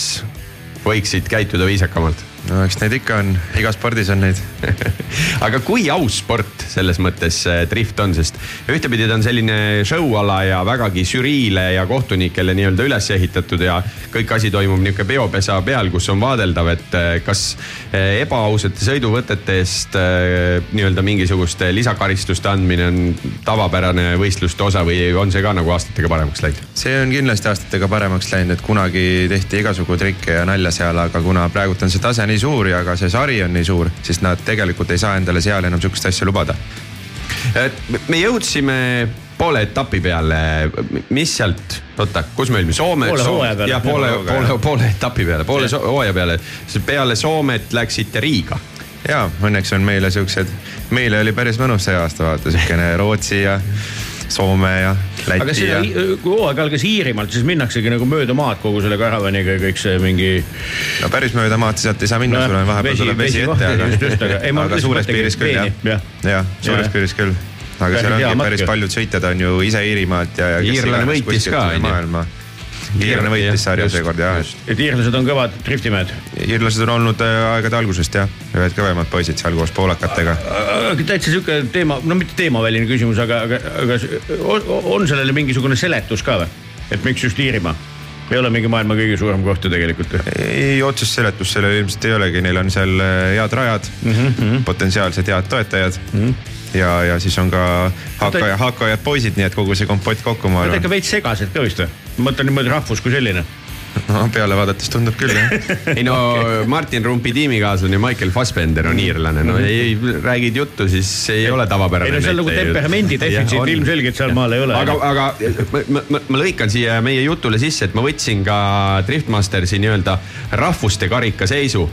võiksid käituda viisakamalt? No eks neid ikka on, igas spordis on neid. Aga kui aus sport selles mõttes äh, drift on, sest ühtepidi ta on selline show-ala ja vägagi žüriile ja kohtunikele nii-öelda üles ehitatud ja kõik asi toimub niisugune peopesa peal, kus on vaadeldav, et äh, kas äh, ebaausate sõiduvõtete eest nii-öelda mingisuguste lisakaristuste andmine on tavapärane võistluste osa või on see ka nagu aastatega paremaks läinud? see on kindlasti aastatega paremaks läinud, et kunagi tehti igasugu trikke ja nalja seal, aga kuna praegult on see tase nii suur ja ka see sari on nii suur, siis nad tegelikult ei saa endale seal enam sihukest asja lubada. me jõudsime poole etapi peale, mis sealt, oota, kus me olime, Soome? Poole hooaja peale. ja poole, Poole poole, etapi peale, poole hooaja peale. peale Soomet läksite Riiga. ja õnneks on meile siuksed, meile oli päris mõnus see aasta vaata siukene Rootsi ja Soome ja aga Läti seda ja., kui hooaeg algas Iirimaalt, siis minnaksegi nagu mööda maad kogu selle karavaniga ja kõik see mingi. no päris mööda maad sealt ei saa minna Nojah, sul on vahepeal tuleb vesi ette, aga, aga- ei, aga suures piiris küll jah jah., jah, suures Jah. piiris küll. aga Päris seal ongi päris ju. paljud sõitjad on ju ise Iirimaalt ja, ja. Iirlane võitis ka, on ju. Iirlane võitis sarja seekord jah, et iirlased on kõvad driftimehed. iirlased on olnud äh, aegade algusest jah, ühed kõvemad poisid seal koos poolakatega. täitsa sihuke teema, no mitte teemaväline küsimus, aga, aga, aga on sellele mingisugune seletus ka või? et miks just Iirimaa? ei ole mingi maailma kõige suurem koht ju tegelikult ju. ei, otsest seletust sellele ilmselt ei olegi, neil on seal äh, head rajad mm, -hmm. potentsiaalsed head toetajad mm. -hmm. ja, ja siis on ka hakkaja, hakkajad poisid, nii et kogu see kompott kokku, ma Nad arvan ikka. veits segased ka vist või? ma mõtlen niimoodi rahvus kui selline. no peale vaadates tundub küll jah. ei no Martin Rumpi tiimikaaslane Michael Fassbender on iirlane, no ei räägid juttu, siis ei ole tavapärane. Mhm. ei no seal nagu temperamendi defitsiit ilmselgelt sealmaal ei ole. aga, aga ma, ma, ma, lõikan siia meie jutule sisse, et ma võtsin ka Driftmastersi nii-öelda rahvuste karika seisu.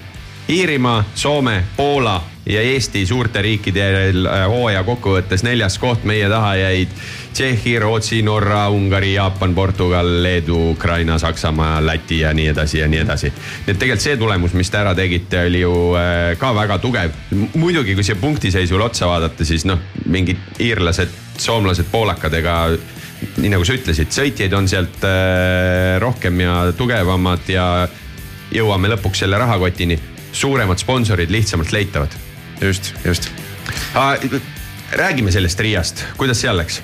Iirimaa, Soome, Poola ja Eesti suurte riikide äh, hooaja kokkuvõttes neljas koht, meie taha jäid Tšehhi, Rootsi, Norra, Ungari, Jaapan, Portugal, Leedu, Ukraina, Saksamaa, Läti ja nii edasi ja nii edasi. nii et tegelikult see tulemus, mis te ära tegite, oli ju äh, ka väga tugev. muidugi, kui siia punktiseisule otsa vaadata, siis noh, mingid iirlased, soomlased, poolakad, ega nii nagu sa ütlesid, sõitjaid on sealt äh, rohkem ja tugevamad ja jõuame lõpuks selle rahakotini. Suuremad sponsorid lihtsamalt leitavad. just, just. räägime sellest Riiast, kuidas seal läks?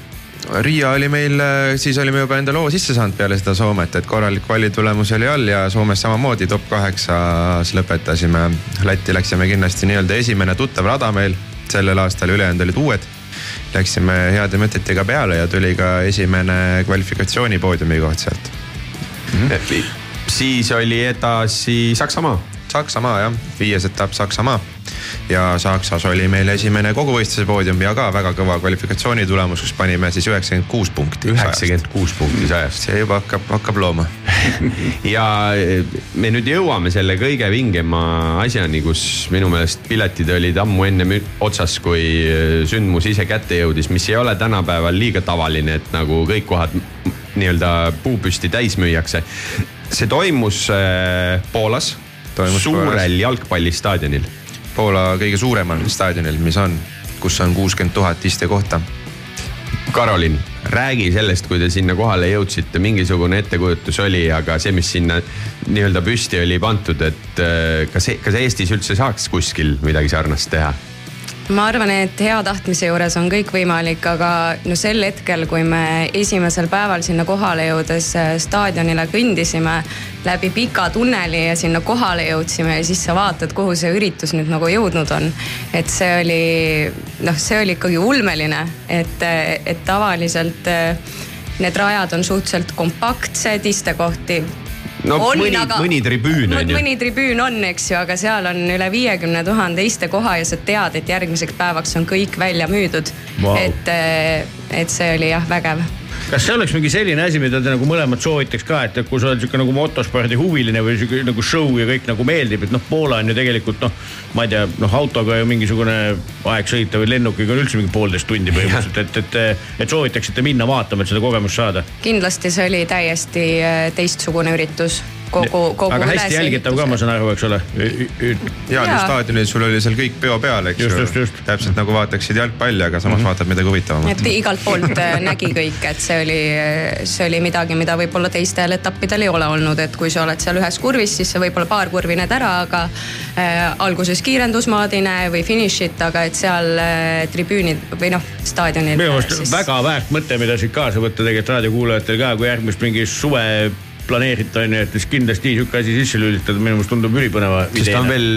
Riia oli meil, siis olime juba enda loo sisse saanud peale seda Soomet, et korralik valitulemus oli all ja Soomes samamoodi top kaheksas lõpetasime. Lätti läksime kindlasti nii-öelda esimene tuttav rada meil sellel aastal, ülejäänud olid uued. Läksime heade mõtetega peale ja tuli ka esimene kvalifikatsiooni poodiumi koht sealt. siis oli edasi Saksamaa. Saksamaa jah, viies etapp Saksamaa ja Saksas oli meil esimene koguvõistluse poodium ja ka väga kõva kvalifikatsiooni tulemus, kus panime siis üheksakümmend kuus punkti. üheksakümmend kuus punkti sajast. see juba hakkab, hakkab looma. ja me nüüd jõuame selle kõige vingema asjani, kus minu meelest piletid olid ammu enne otsas, kui sündmus ise kätte jõudis, mis ei ole tänapäeval liiga tavaline, et nagu kõik kohad nii-öelda puupüsti täis müüakse. see toimus äh, Poolas, Toimus suurel jalgpallistaadionil. Poola kõige suuremal staadionil, mis on, kus on kuuskümmend tuhat istekohta. Karolin, räägi sellest, kui te sinna kohale jõudsite, mingisugune ettekujutus oli, aga see, mis sinna nii-öelda püsti oli pandud, et äh, kas, kas Eestis üldse saaks kuskil midagi sarnast teha? Ma arvan, et hea tahtmise juures on kõik võimalik, aga no sel hetkel, kui me esimesel päeval sinna kohale jõudes äh, staadionile kõndisime läbi pika tunneli ja sinna kohale jõudsime ja siis sa vaatad, kuhu see üritus nüüd nagu jõudnud on. et see oli noh, see oli ikkagi ulmeline, et, et tavaliselt äh, need rajad on suhteliselt kompaktsed, istekohti no on, mõni, mõni tribüün on ju. mõni tribüün on, eks ju, aga seal on üle viiekümne tuhande istekoha ja sa tead, et järgmiseks päevaks on kõik välja müüdud Vau. et, et see oli jah vägev kas see oleks mingi selline asi, mida te nagu mõlemad soovitaks ka, et kui sa oled sihuke nagu motospordi huviline või sihuke nagu show ja kõik nagu meeldib, et noh, Poola on ju tegelikult noh, ma ei tea, noh autoga ju mingisugune aeg sõita või lennukiga on üldse mingi poolteist tundi põhimõtteliselt, et, et, et soovitaksite minna vaatama, et seda kogemust saada. kindlasti see oli täiesti äh, teistsugune üritus kogu, kogu aga hästi jälgitav ka, ma saan aru, eks ole. Jaan Jaa. staadionil sul oli seal kõik peo peal, eks ju täpselt nagu vaataksid jalgpalli, aga samas mm -hmm. vaatad midagi huvitavamat et. igalt poolt äh, nägi kõik, et see oli, see oli midagi, mida võib-olla teistel etappidel ei ole olnud, et kui sa oled seal ühes kurvis, siis sa võib-olla paar kurvi näed ära, aga äh, alguses kiirendusmaad ei näe või finišit, aga et seal äh, tribüünid või noh, staadionil. minu meelest väga väärt mõte, mida siit kaasa võtta tegelikult raadiokuulajatel ka, kui järgmist mingi suve planeerite on ju, et siis kindlasti sihuke asi sisse lülitada, minu meelest tundub ülipõneva sest ta on veel,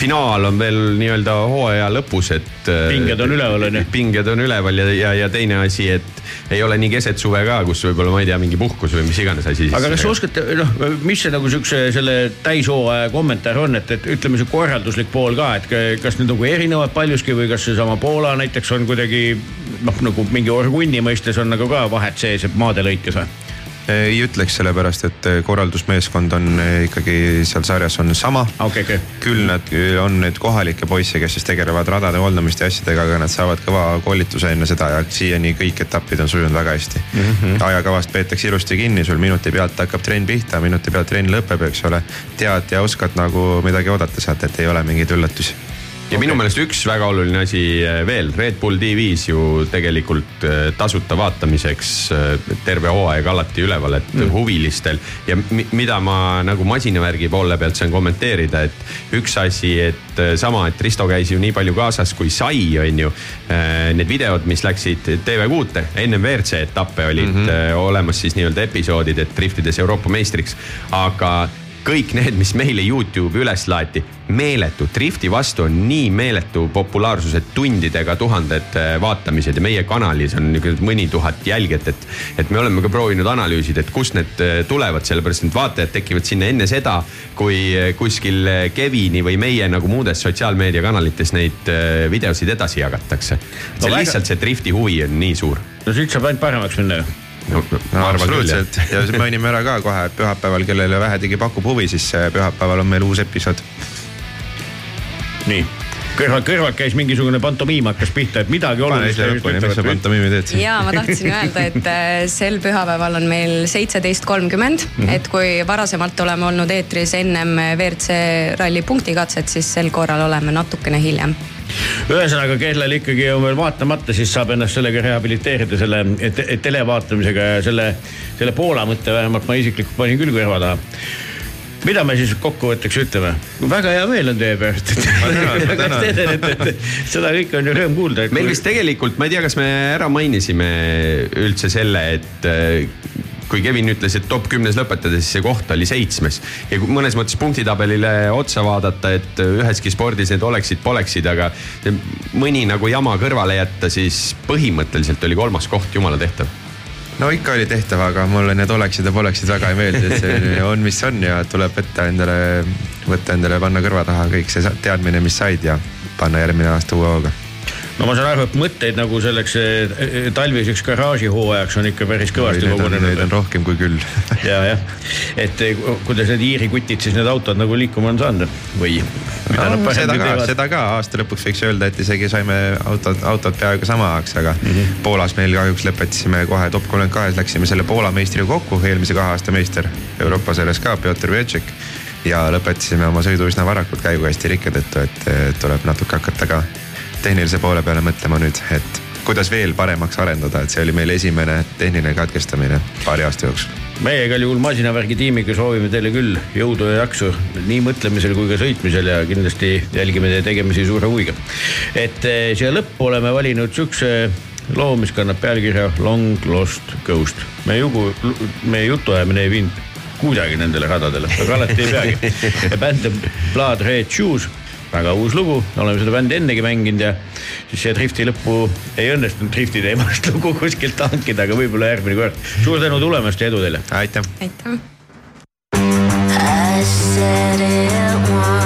finaal on veel nii-öelda hooaja lõpus, et. Pinged on üleval, on ju. pinged on üleval ja, ja, ja teine asi, et ei ole nii keset suve ka, kus võib-olla ma ei tea, mingi puhkus või mis iganes asi. aga kas sa oskate, noh, mis see nagu siukse selle täishooaja kommentaar on, et, et ütleme, see korralduslik pool ka, et ka- kas need nagu erinevad paljuski või kas seesama Poola näiteks on kuidagi noh, nagu mingi orgunni mõistes on nagu ka vahet sees, maade lõikes või? Ei ütleks sellepärast, et korraldusmeeskond on eh, ikkagi seal sarjas on sama. okei, okei. küll nad on neid kohalikke poisse, kes siis tegelevad radade hooldamiste ja asjadega, aga nad saavad kõva koolituse enne seda ja siiani kõik etapid on sujunud väga hästi mm. -hmm. ajakavast peetakse ilusti kinni, sul minuti pealt hakkab trenn pihta, minuti pealt trenn lõpeb, eks ole. tead ja oskad nagu midagi oodata sealt, et ei ole mingeid üllatusi ja minu meelest üks väga oluline asi eh, veel, Red Bull TV-s ju tegelikult eh, tasuta vaatamiseks eh, terve hooaeg alati üleval, et mm. huvilistel ja mi- mida ma nagu masinavärgi poole pealt saan kommenteerida, et üks asi, et sama, et Risto käis ju nii palju kaasas kui sai, on ju. Need videod, mis läksid TV6-te ennem WRC etappe olid mm -hmm. olemas siis nii-öelda episoodid, et driftides Euroopa meistriks, aga kõik need, mis meile Youtube'i üles laeti, meeletu, drifti vastu on nii meeletu populaarsus, et tundidega tuhanded äh, vaatamised ja meie kanalis on mõni tuhat jälgijat, et. et me oleme ka proovinud analüüsida, et kust need äh, tulevad, sellepärast et vaatajad tekivad sinna enne seda, kui äh, kuskil Kevini või meie nagu muudes sotsiaalmeediakanalites neid videosid edasi jagatakse. No see väga- lihtsalt see drifti huvi on nii suur. no siit saab ainult paremaks minna ju. No, ma arvan küll jah. absoluutselt ja siis mainime ära ka kohe, et pühapäeval, kellele vähegi pakub huvi, siis eh, pühapäeval on meil uus episood. nii, kõrval, kõrvalt käis mingisugune pantomiim hakkas pihta, et midagi olulist mis sa pantomiimi teed siin? ja ma tahtsin öelda, et äh, sel pühapäeval on meil seitseteist kolmkümmend, et kui varasemalt oleme olnud eetris ennem WRC ralli punktikatset, siis sel korral oleme natukene hiljem. ühesõnaga, kellel ikkagi on veel vaatamata, siis saab ennast sellega rehabiliteerida selle te televaatamisega ja selle, selle Poola mõtte vähemalt ma isiklikult panin küll kõrva taha mida me siis kokkuvõtteks ütleme? väga hea meel on teie pärast, et et- et seda kõike on ju rõõm kuulda. meil vist tegelikult, ma ei tea, kas me ära mainisime üldse selle, et kui Kevin ütles, et top kümnes lõpetada, siis see koht oli seitsmes. ja kui mõnes mõttes punktitabelile otsa vaadata, et üheski spordis need oleksid-poleksid, aga mõni nagu jama kõrvale jätta, siis põhimõtteliselt oli kolmas koht jumala tehtav. no ikka oli tehtav, aga mulle need oleksid ja poleksid väga ei meeldi, et see on, mis on ja tuleb võtta endale, võtta endale, panna kõrva taha kõik see teadmine, mis said ja panna järgmine aasta uue hooga. No ma saan aru, et mõtteid nagu selleks talviseks garaažihooajaks on ikka päris kõvasti on, neid kogunenud on. rohkem kui küll. ja, jah, et eh, kuidas need Iiri kutid siis need autod nagu liikuma on saanud või? seda ka, seda ka aasta lõpuks võiks öelda, et isegi saime autod, autod peaaegu samaks, aga mm -hmm. Poolas meil kahjuks lõpetasime kohe top kolmkümmend kahes, läksime selle Poola meistriga kokku, eelmise kahe aasta meister Euroopa selles ka, Piotr Vjotšek. ja lõpetasime oma sõidu üsna varakult käiguhästi rikke tõttu, et tuleb natuke hakata ka tehnilise poole peale mõtlema nüüd, et kuidas veel paremaks arendada, et see oli meil esimene tehniline katkestamine paari aasta jooksul. meie igal juhul masinavärgi tiimiga soovime teile küll jõudu ja jaksu nii mõtlemisel kui ka sõitmisel ja kindlasti jälgime teie tegemisi suure huviga. et eh, siia lõppu oleme valinud siukse loo, mis kannab pealkirja Long Lost Ghost. meie jugu, meie jutuajamine ei viinud kuidagi nendele radadele, aga alati ei peagi. bänd on Blood Red Shoes, väga uus lugu, oleme seda bändi ennegi mänginud ja siis siia drifti lõppu ei õnnestunud drifti teemast lugu kuskilt hankida, aga võib-olla järgmine kord. suur tänu tulemast ja edu teile. aitäh. aitäh. I said it once,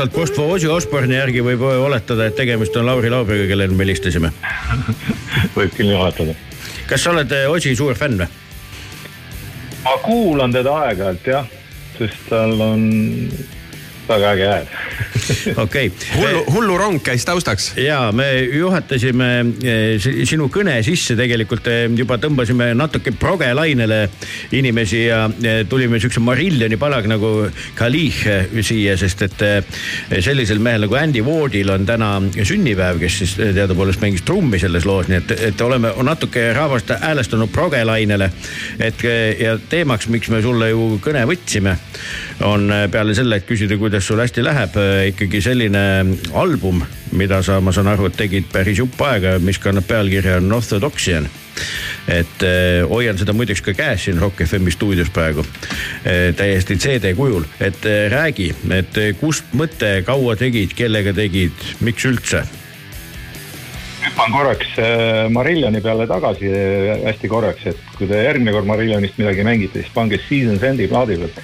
taustalt kustva Ozzy Osbourne'i järgi võib oletada, et tegemist on Lauri Laubiga, kellele me helistasime võib küll nii oletada. kas sa oled eh, Ozzy suur fänn või? ma kuulan teda aeg-ajalt jah, sest tal on väga äge hääl okei hullu, hullurong käis taustaks. ja me juhatasime eh, si- sinu kõne sisse tegelikult eh, juba tõmbasime natuke progelainele inimesi ja eh, tulime siukse Marilloni palaga nagu Khalih eh, siia, sest et sellisel mehel nagu Andy Wardil on täna sünnipäev, kes siis teadupoolest mängis trummi selles loos, nii et, et oleme natuke rahvast häälestunud progelainele. et ja teemaks, miks me sulle ju kõne võtsime, on eh, peale selle, et küsida, kuidas sul hästi läheb, ikkagi selline album, mida sa, ma saan aru, et tegid päris jupp aega, mis kannab pealkirja Unorthodoxian. et eh, hoian seda muideks ka käes siin Rock FM-i stuudios praegu eh, täiesti CD kujul, et eh, räägi, et eh, kust mõte, kaua tegid, kellega tegid, miks üldse? hüppan korraks äh, Marilloni peale tagasi äh, hästi korraks, et kui te järgmine kord Marillonist midagi mängite, siis pange Seasons Endi plaadi pealt.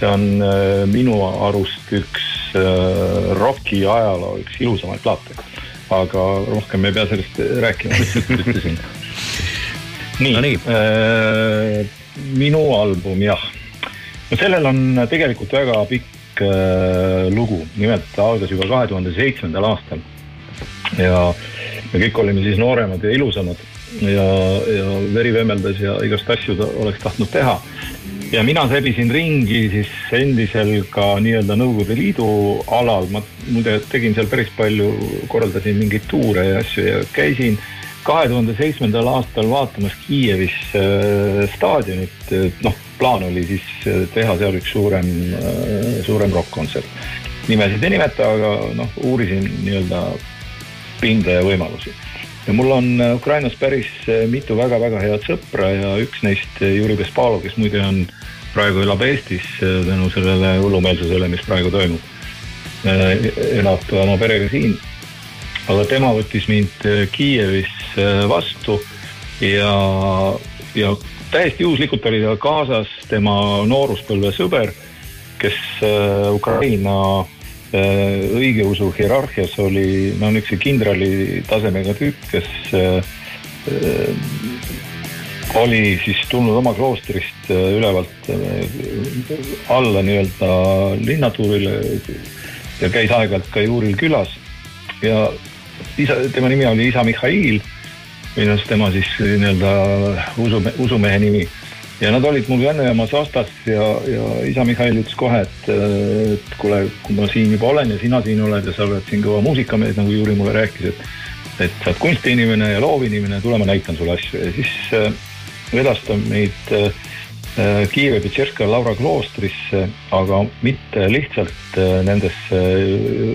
See on äh, minu arust üks äh, roki ajaloo üks ilusamaid plaate. aga rohkem ei pea sellest rääkima, lihtsalt ütlesin. nii No nii. äh, minu album jah, no sellel on tegelikult väga pikk lugu, nimelt algas juba kahe tuhande seitsmendal aastal ja me kõik olime siis nooremad ja ilusamad ja, ja veri vemmeldas ja igast asju ta oleks tahtnud teha. Ja mina sebisin ringi siis endisel ka nii-öelda Nõukogude Liidu alal, ma muide tegin seal päris palju, korraldasin mingeid tuure ja asju ja käisin kahe tuhande seitsmendal aastal vaatamas Kiievis äh, staadionit, noh, plaan oli siis äh, teha seal üks suurem, suurem rokk-kontsert. nimesid ei nimeta, aga noh, uurisin nii-öelda pinda ja võimalusi. ja mul on äh, Ukrainas päris äh, mitu väga-väga head sõpra ja üks neist äh, Juri Vespalov, kes muide on, praegu elab Eestis äh, tänu sellele hullumeelsusele, mis praegu toimub. elab oma perega siin. aga tema võttis mind äh, Kiievis äh, vastu ja, ja täiesti juhuslikult oli tal kaasas tema nooruspõlve sõber, kes äh, Ukraina äh, õigeusu hierarhias oli no niisuguse kindrali tasemega tüüp, kes äh, äh, oli siis tulnud oma kloostrist äh, ülevalt äh, alla nii-öelda linnatuurile ja käis aeg-ajalt ka juuril külas. Ja isa, tema nimi oli isa Mihhail, minu arust tema siis nii-öelda usu, usumehe nimi. Ja nad olid mul Vennejaamas vastas ja, ja isa Mihhail ütles kohe, et, et kuule, kui ma siin juba olen ja sina siin oled ja sa oled siin kõva muusikamees, nagu Juri mulle rääkis, et et sa oled kunstiinimene ja loovinimene, tule ma näitan sulle asju. Ja siis vedas ta meid äh, äh, Kiievi Petšerska Laura kloostrisse, aga mitte lihtsalt äh, nendesse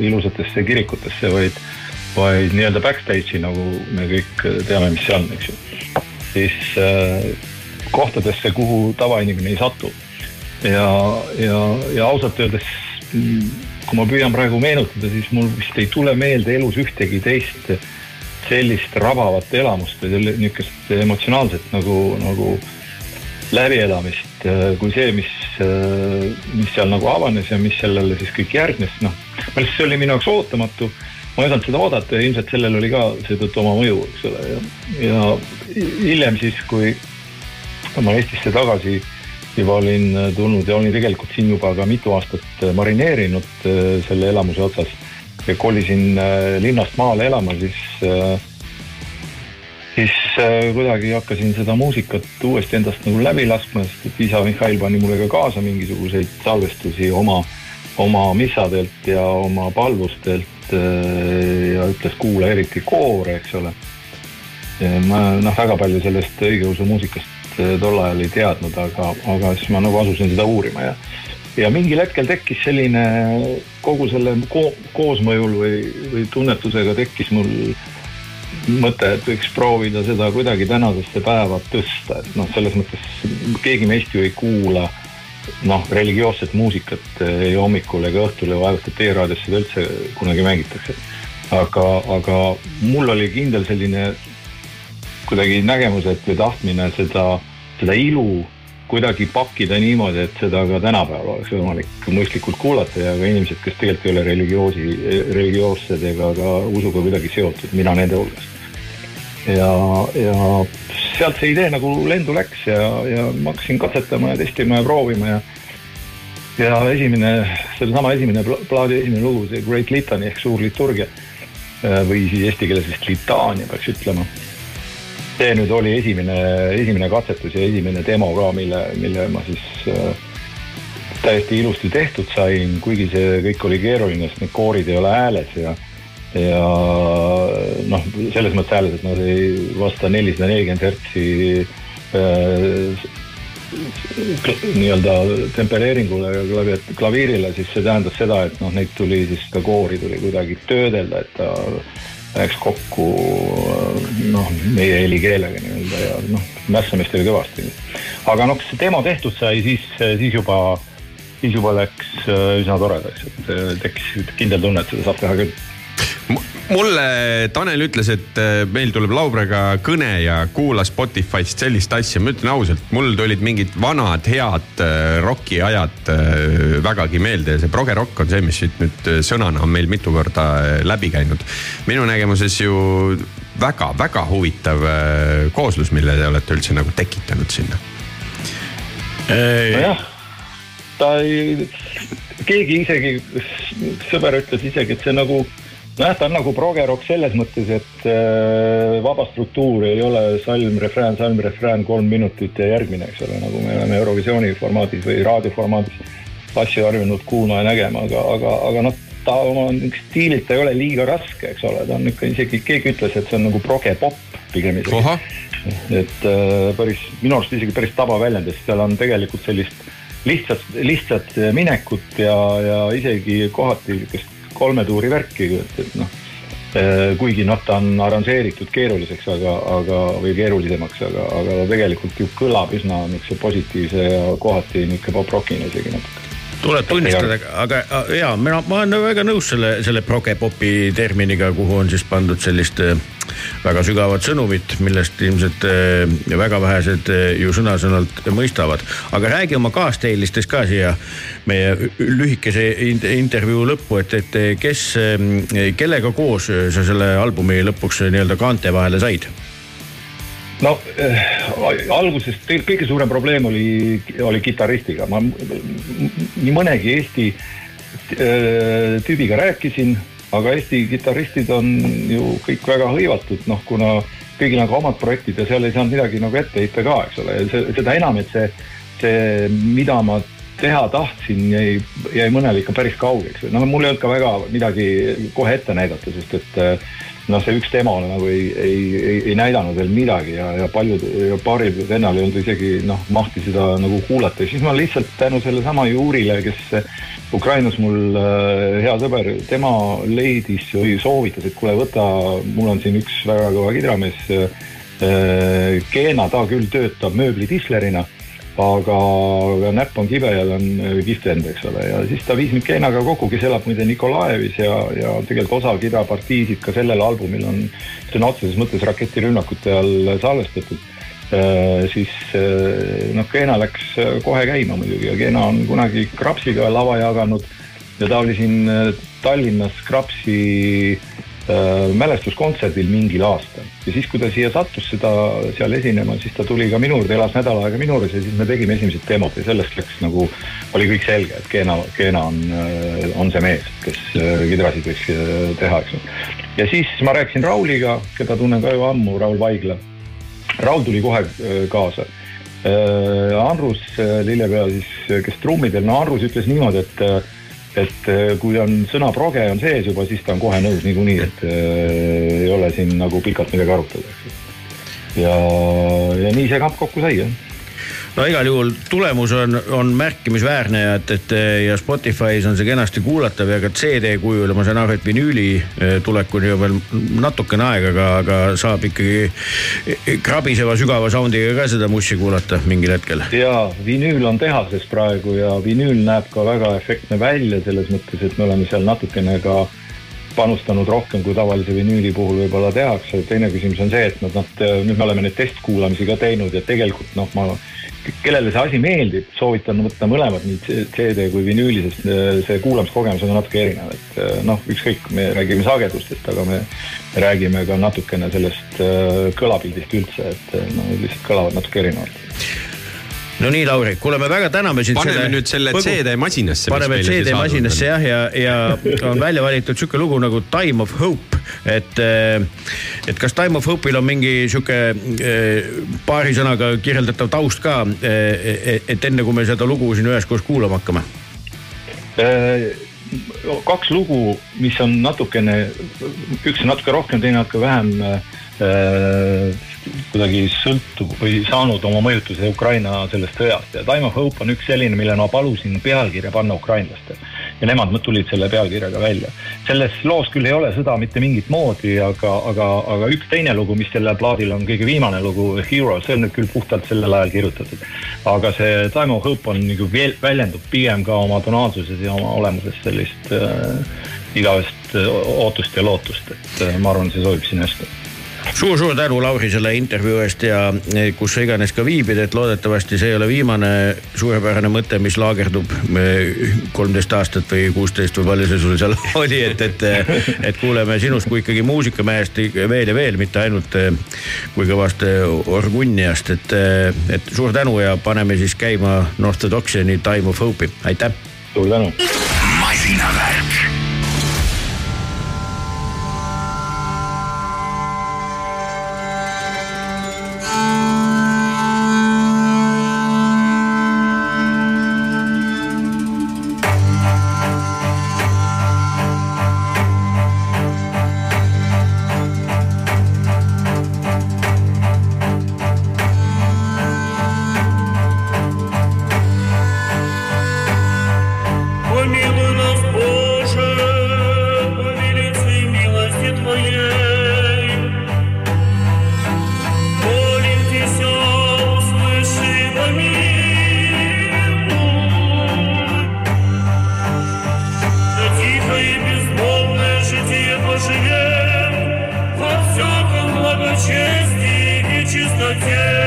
ilusatesse kirikutesse, vaid, vaid nii-öelda backstage'i, nagu me kõik teame, mis see on, eks ju. siis kohtadesse, kuhu tavainimene ei satu. ja, ja, ja ausalt öeldes, kui ma püüan praegu meenutada, siis mul vist ei tule meelde elus ühtegi teist sellist rabavat elamust või selle niisugust emotsionaalset nagu, nagu läbielamist kui see, mis, mis seal nagu avanes ja mis sellele siis kõik järgnes, noh. ma lihtsalt, see oli minu jaoks ootamatu. ma ei osanud seda oodata ja ilmselt sellel oli ka seetõttu oma mõju, eks ole, ja, ja hiljem siis, kui ma Eestisse tagasi juba olin tulnud ja olin tegelikult siin juba ka mitu aastat marineerinud äh, selle elamuse otsas kolisin äh, linnast maale elama, siis äh, siis äh, kuidagi hakkasin seda muusikat uuesti endast nagu läbi laskma, sest et isa Mihhail pani mulle ka kaasa mingisuguseid salvestusi oma, oma missadelt ja oma palvustelt ja ütles kuula eriti koore, eks ole. ma noh, väga palju sellest õigeusu muusikast tol ajal ei teadnud, aga, aga siis ma nagu asusin seda uurima ja ja mingil hetkel tekkis selline kogu selle ko koosmõjul või, või tunnetusega tekkis mul mõte, et võiks proovida seda kuidagi tänasesse päeva tõsta, et noh, selles mõttes keegi meist ju ei kuula noh, religioosset muusikat ei hommikul ega õhtul ja vaevalt, et E-raadios seda üldse kunagi mängitakse. aga, aga mul oli kindel selline kuidagi nägemus, et või tahtmine seda, seda ilu kuidagi pakkida niimoodi, et seda ka tänapäeval oleks võimalik mõistlikult kuulata ja ka inimesed, kes tegelikult ei ole religioosi, religioossed ega ka usuga kuidagi seotud, mina nende hulgas. ja, ja sealt see idee nagu lendu läks ja, ja ma hakkasin katsetama ja testima ja proovima ja ja esimene, sellesama esimene pla- plaadi esimene lugu, see Great Litany ehk Suur liturgia äh, või siis eesti keeles vist litaania peaks ütlema see nüüd oli esimene, esimene katsetus ja esimene demo ka, mille, mille ma siis äh, täiesti ilusti tehtud sain, kuigi see kõik oli keeruline, sest need koorid ei ole hääles ja, ja noh, selles mõttes hääles, et nad ei vasta nelisada nelikümmend hertsi äh, nii-öelda tempereeringule ja klavi- klaviirile, siis see tähendas seda, et noh, neid tuli siis seda koori tuli kuidagi töödelda, et ta läheks kokku noh, meie helikeelega nii-öelda ja noh, mässamist oli kõvasti. aga noh, kui see demo tehtud sai, siis, siis juba, siis juba läks äh, üsna toredaks, et äh, tekkis kindel tunne, et seda saab teha küll mulle Tanel ütles, et äh, meil tuleb Laubrega kõne ja kuula Spotify'st sellist asja, ma ütlen ausalt, mul tulid mingid vanad head äh, rokiajad äh, vägagi meelde ja see progerokk on see, mis siit nüüd sõnana on meil mitu korda läbi käinud. minu nägemuses ju väga-väga huvitav kooslus, mille te olete üldse nagu tekitanud sinna. nojah, ta ei, keegi isegi, sõber ütles isegi, et see nagu nojah, ta on nagu progerokk selles mõttes, et äh, vaba struktuur ei ole salm, refrään, salm, refrään, kolm minutit ja järgmine, eks ole, nagu me oleme Eurovisiooni formaadis või raadioformaadis asju harjunud kuulma ja nägema, aga, aga, aga noh, ta oma stiililt ei ole liiga raske, eks ole, ta on ikka isegi, keegi ütles, et see on nagu progepopp pigem isegi. et äh, päris, minu arust isegi päris tabaväljend, sest seal on tegelikult sellist lihtsat, lihtsat minekut ja, ja isegi kohati niisugust kolme tuuri värki, et, noh. kuigi noh, ta on arranžeeritud keeruliseks, aga, aga või keerulisemaks, aga, aga ta tegelikult ju kõlab üsna niisuguse positiivse ja kohati niisugune pop-rockina isegi natuke. Tuleb tunnistada, aga a- jaa, mina, ma olen väga nõus selle, selle progepopi terminiga, kuhu on siis pandud sellist äh, väga sügavat sõnumit, millest ilmselt äh, väga vähesed äh, ju sõna-sõnalt mõistavad. aga räägi oma kaasteelistest ka siia meie lühikese in- intervjuu lõppu, et, et kes, kellega koos sa selle albumi lõpuks nii-öelda kaante vahele said? No äh, alguses kõige suurem probleem oli, oli kitarristiga, ma nii mõnegi Eesti äh, tüübiga rääkisin, aga Eesti kitarristid on ju kõik väga hõivatud, noh kuna kõigil on ka omad projektid ja seal ei saanud midagi nagu ette heita ka, eks ole, seda enam, et see, see, mida ma teha tahtsin, jäi, jäi mõnele ikka päris kaugeks, no mul ei olnud ka väga midagi kohe ette näidata, sest et äh, noh, see üks demo nagu ei, ei, ei, ei näidanud veel midagi ja, ja paljud, paaril vennal ei olnud isegi noh, mahti seda nagu kuulata. Ja siis ma lihtsalt tänu sellesama Juurile, kes Ukrainas mul äh, hea sõber, tema leidis või soovitas, et kuule, võta, mul on siin üks väga kõva kidramees äh, Keena, ta küll töötab mööblidislerina, aga, aga näpp on kibe ja ta on äh, kihvt vend, eks ole, ja siis ta viis mind Keenaga kokku, kes elab muide Nikolajevis ja, ja tegelikult osa kidapartiisid ka sellel albumil on sõna otseses mõttes raketirünnakute all salvestatud. siis äh, noh, Keena läks äh, kohe käima muidugi ja Keena on kunagi Krapsiga lava jaganud ja ta oli siin äh, Tallinnas Krapsi äh, mälestuskontserdil mingil aastal ja siis, kui ta siia sattus seda seal esinema, siis ta tuli ka minu juurde, elas nädal aega minu juures ja siis me tegime esimesed demod ja sellest läks nagu, oli kõik selge, et Keena, Keena on, on see mees, kes äh, kidrasid võiks äh, teha, eks ju. ja siis ma rääkisin Rauliga, keda tunnen ka ju ammu, Raul Vaigla. Raul tuli kohe äh, kaasa. Andrus äh, Lillepea siis, kes trummidel, no Andrus ütles niimoodi, et et äh, kui on sõna proge on sees juba, siis ta on kohe nõus niikuinii, et äh, ei ole siin nagu pikalt midagi arutada. ja, ja nii see kamp kokku sai jah. No igal juhul tulemus on, on märkimisväärne ja et, et ja Spotify's on see kenasti kuulatav ja ka CD kujul ma saan aru, et vinüüli eh, tulekuni on veel natukene aega, aga, aga saab ikkagi krabiseva sügava sound'iga ka seda mussi kuulata mingil hetkel. ja vinüül on tehases praegu ja vinüül näeb ka väga efektne välja selles mõttes, et me oleme seal natukene ka panustanud rohkem, kui tavalise vinüüli puhul võib-olla tehakse. teine küsimus on see, et nad, nad, nüüd me oleme neid testkuulamisi ka teinud ja tegelikult noh, ma, kellele see asi meeldib, soovitan võtta mõlemad, nii CD kui vinüüli, sest äh, see kuulamiskogemus on natuke erinev, et äh, noh, ükskõik, me räägime sagedustest, aga me me räägime ka natukene sellest kõlapildist üldse, et äh, no lihtsalt kõlavad natuke erinevalt. No nii, Lauri, kuule, me väga täname sind. paneme nüüd selle CD-masinasse. paneme CD-masinasse jah, ja, ja on välja valitud sihuke lugu nagu Time of Hope, et, et kas Time of Hope'il on mingi sihuke eh, paari sõnaga kirjeldatav taust ka, et enne kui me seda lugu siin üheskoos kuulama hakkame? Äh, kaks lugu, mis on natukene, üks on natuke rohkem, teine natuke vähem äh, kuidagi sõltub või saanud oma mõjutuse Ukraina sellest sõjast ja Time of Hope on üks selline, mille ma palusin pealkirja panna ukrainlastel ja nemad tulid selle pealkirjaga välja. selles loos küll ei ole sõda mitte mingit moodi, aga, aga, aga üks teine lugu, mis sellel plaadil on kõige viimane lugu, Hero, see on nüüd küll puhtalt sellel ajal kirjutatud. aga see Time of Hope on nagu veel, väljendub pigem ka oma tonaalsuses ja oma olemuses sellist äh, igavest äh, ootust ja lootust, et äh, ma arvan, see sobib siin hästi suur-suur tänu, Lauri, selle intervjuu eest ja kus sa iganes ka viibid, et loodetavasti see ei ole viimane suurepärane mõte, mis laagerdub kolmteist aastat või kuusteist või palju see sul seal oli, et, et, et kuuleme sinust kui ikkagi muusikamehest veel ja veel, mitte ainult kui kõvast orgunniast, et, et suur tänu ja paneme siis käima Northodoxiani Time of Hope'i, aitäh. suur tänu. masinavärk. чести и чистоте.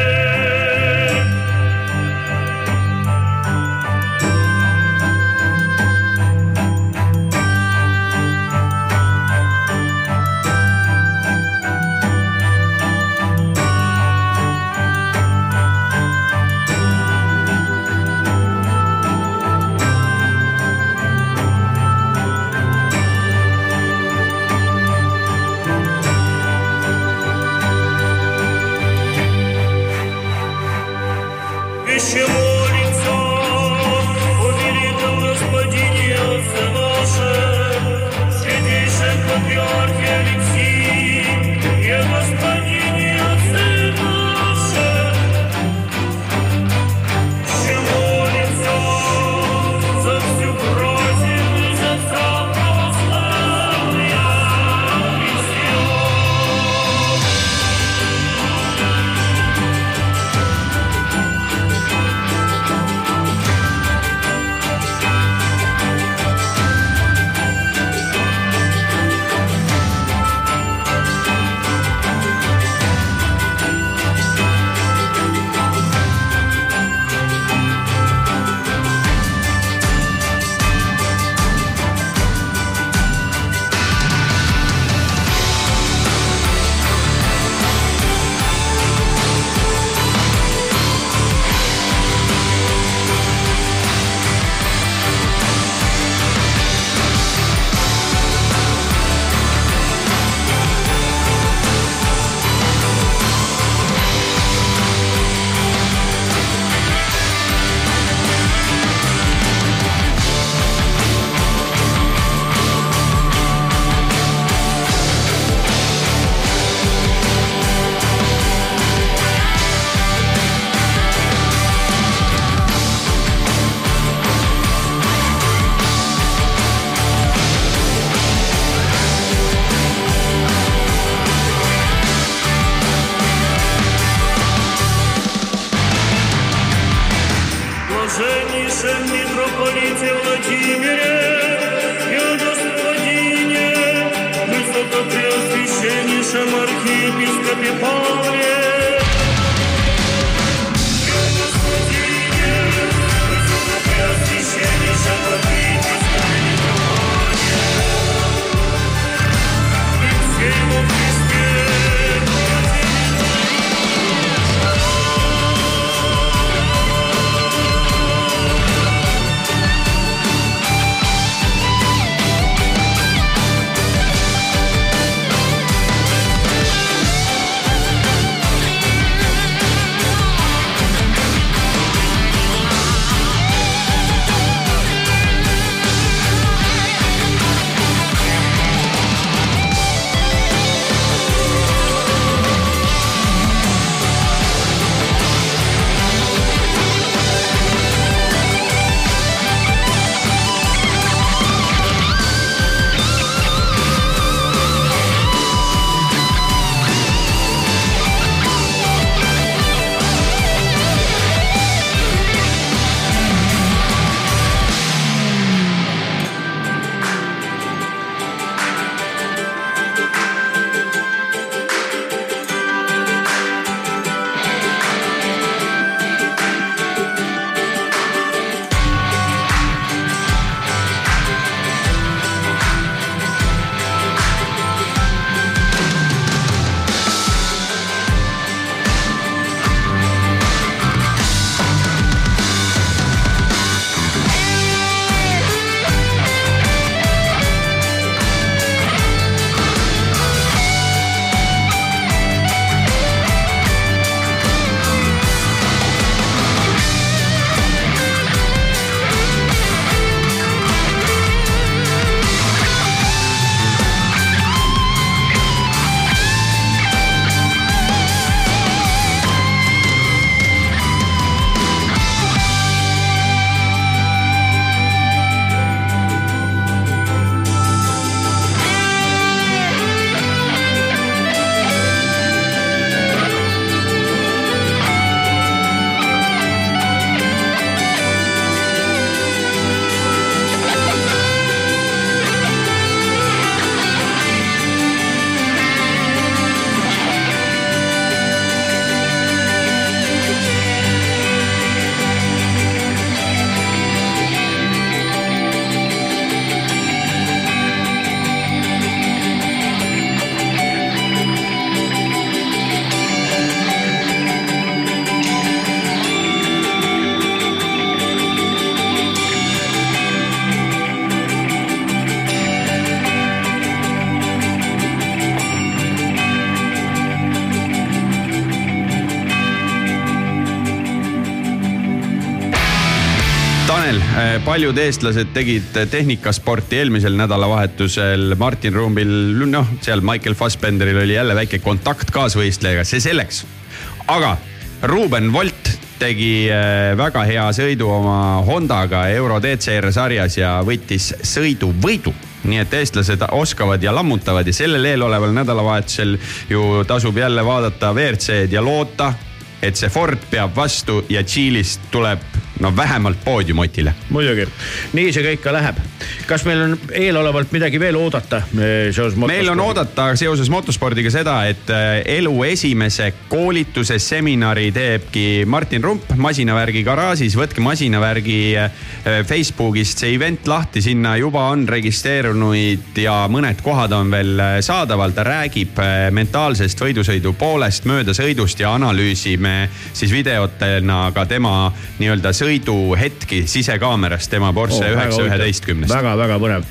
Paljud eestlased tegid tehnikasporti eelmisel nädalavahetusel. Martin Rumbil, noh, seal Michael Fassbenderil oli jälle väike kontakt kaasvõistlejaga, see selleks. aga Ruuben Volt tegi äh, väga hea sõidu oma Hondaga Euro DCR sarjas ja võttis sõiduvõidu nii et eestlased oskavad ja lammutavad ja sellel eeloleval nädalavahetusel ju tasub jälle vaadata WRC-d ja loota, et see Ford peab vastu ja Tšiilist tuleb no vähemalt poodiumotile. muidugi, nii see kõik ka läheb. Kas meil on eelolevalt midagi veel oodata eh, seoses meil on oodata seoses motospordiga seda, et eh, elu esimese koolituse seminari teebki Martin Rump masinavärgi garaažis, võtke masinavärgi eh, Facebookist see event lahti, sinna juba on registreerunuid ja mõned kohad on veel saadaval. ta räägib mentaalsest võidusõidu poolest, möödasõidust ja analüüsime siis videotena ka tema nii-öelda sõiduhetki sisekaamerast tema Porsche Oo, väga huvitav. üheteistkümnest. väga-väga põnev.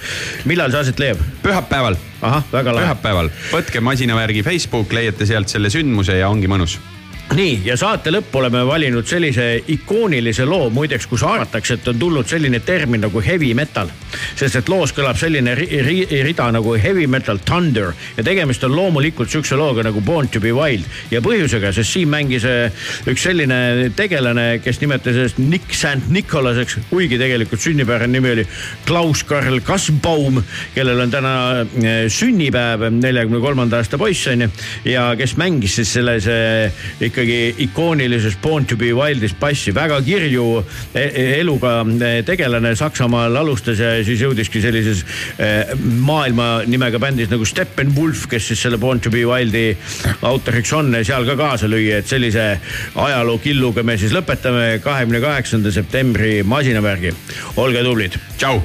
millal see aset leiab? pühapäeval. ahah, väga lahe. pühapäeval, võtke masinavärgi Facebook, leiate sealt selle sündmuse ja ongi mõnus nii ja saate lõppu oleme valinud sellise ikoonilise loo, muideks, kus arvatakse, et on tulnud selline termin nagu heavy metal. sest et loos kõlab selline ri ri rida nagu heavy metal thunder. Ja tegemist on loomulikult sihukese looga nagu Born to be wild. Ja põhjusega, sest siin mängis eh, üks selline tegelane, kes nimetas ennast Nick St Nicholaseks, kuigi tegelikult sünnipärane nimi oli Klaus-Karl Kasbaum, kellel on täna eh, sünnipäev, neljakümne kolmanda aasta poiss on ju. Ja kes mängis siis selles ikkagi ikoonilises Born to be Wild'is bassi, väga kirju e- e- eluga eh, tegelane Saksamaal alustas ja siis jõudiski sellises maailma nimega bändis nagu Steppenwolf, kes siis selle Born to be Wild'i autoriks on, seal ka kaasa lüüa, et sellise ajaloo killuga me siis lõpetame kahekümne kaheksanda septembri masinavärgi. olge tublid. tšau.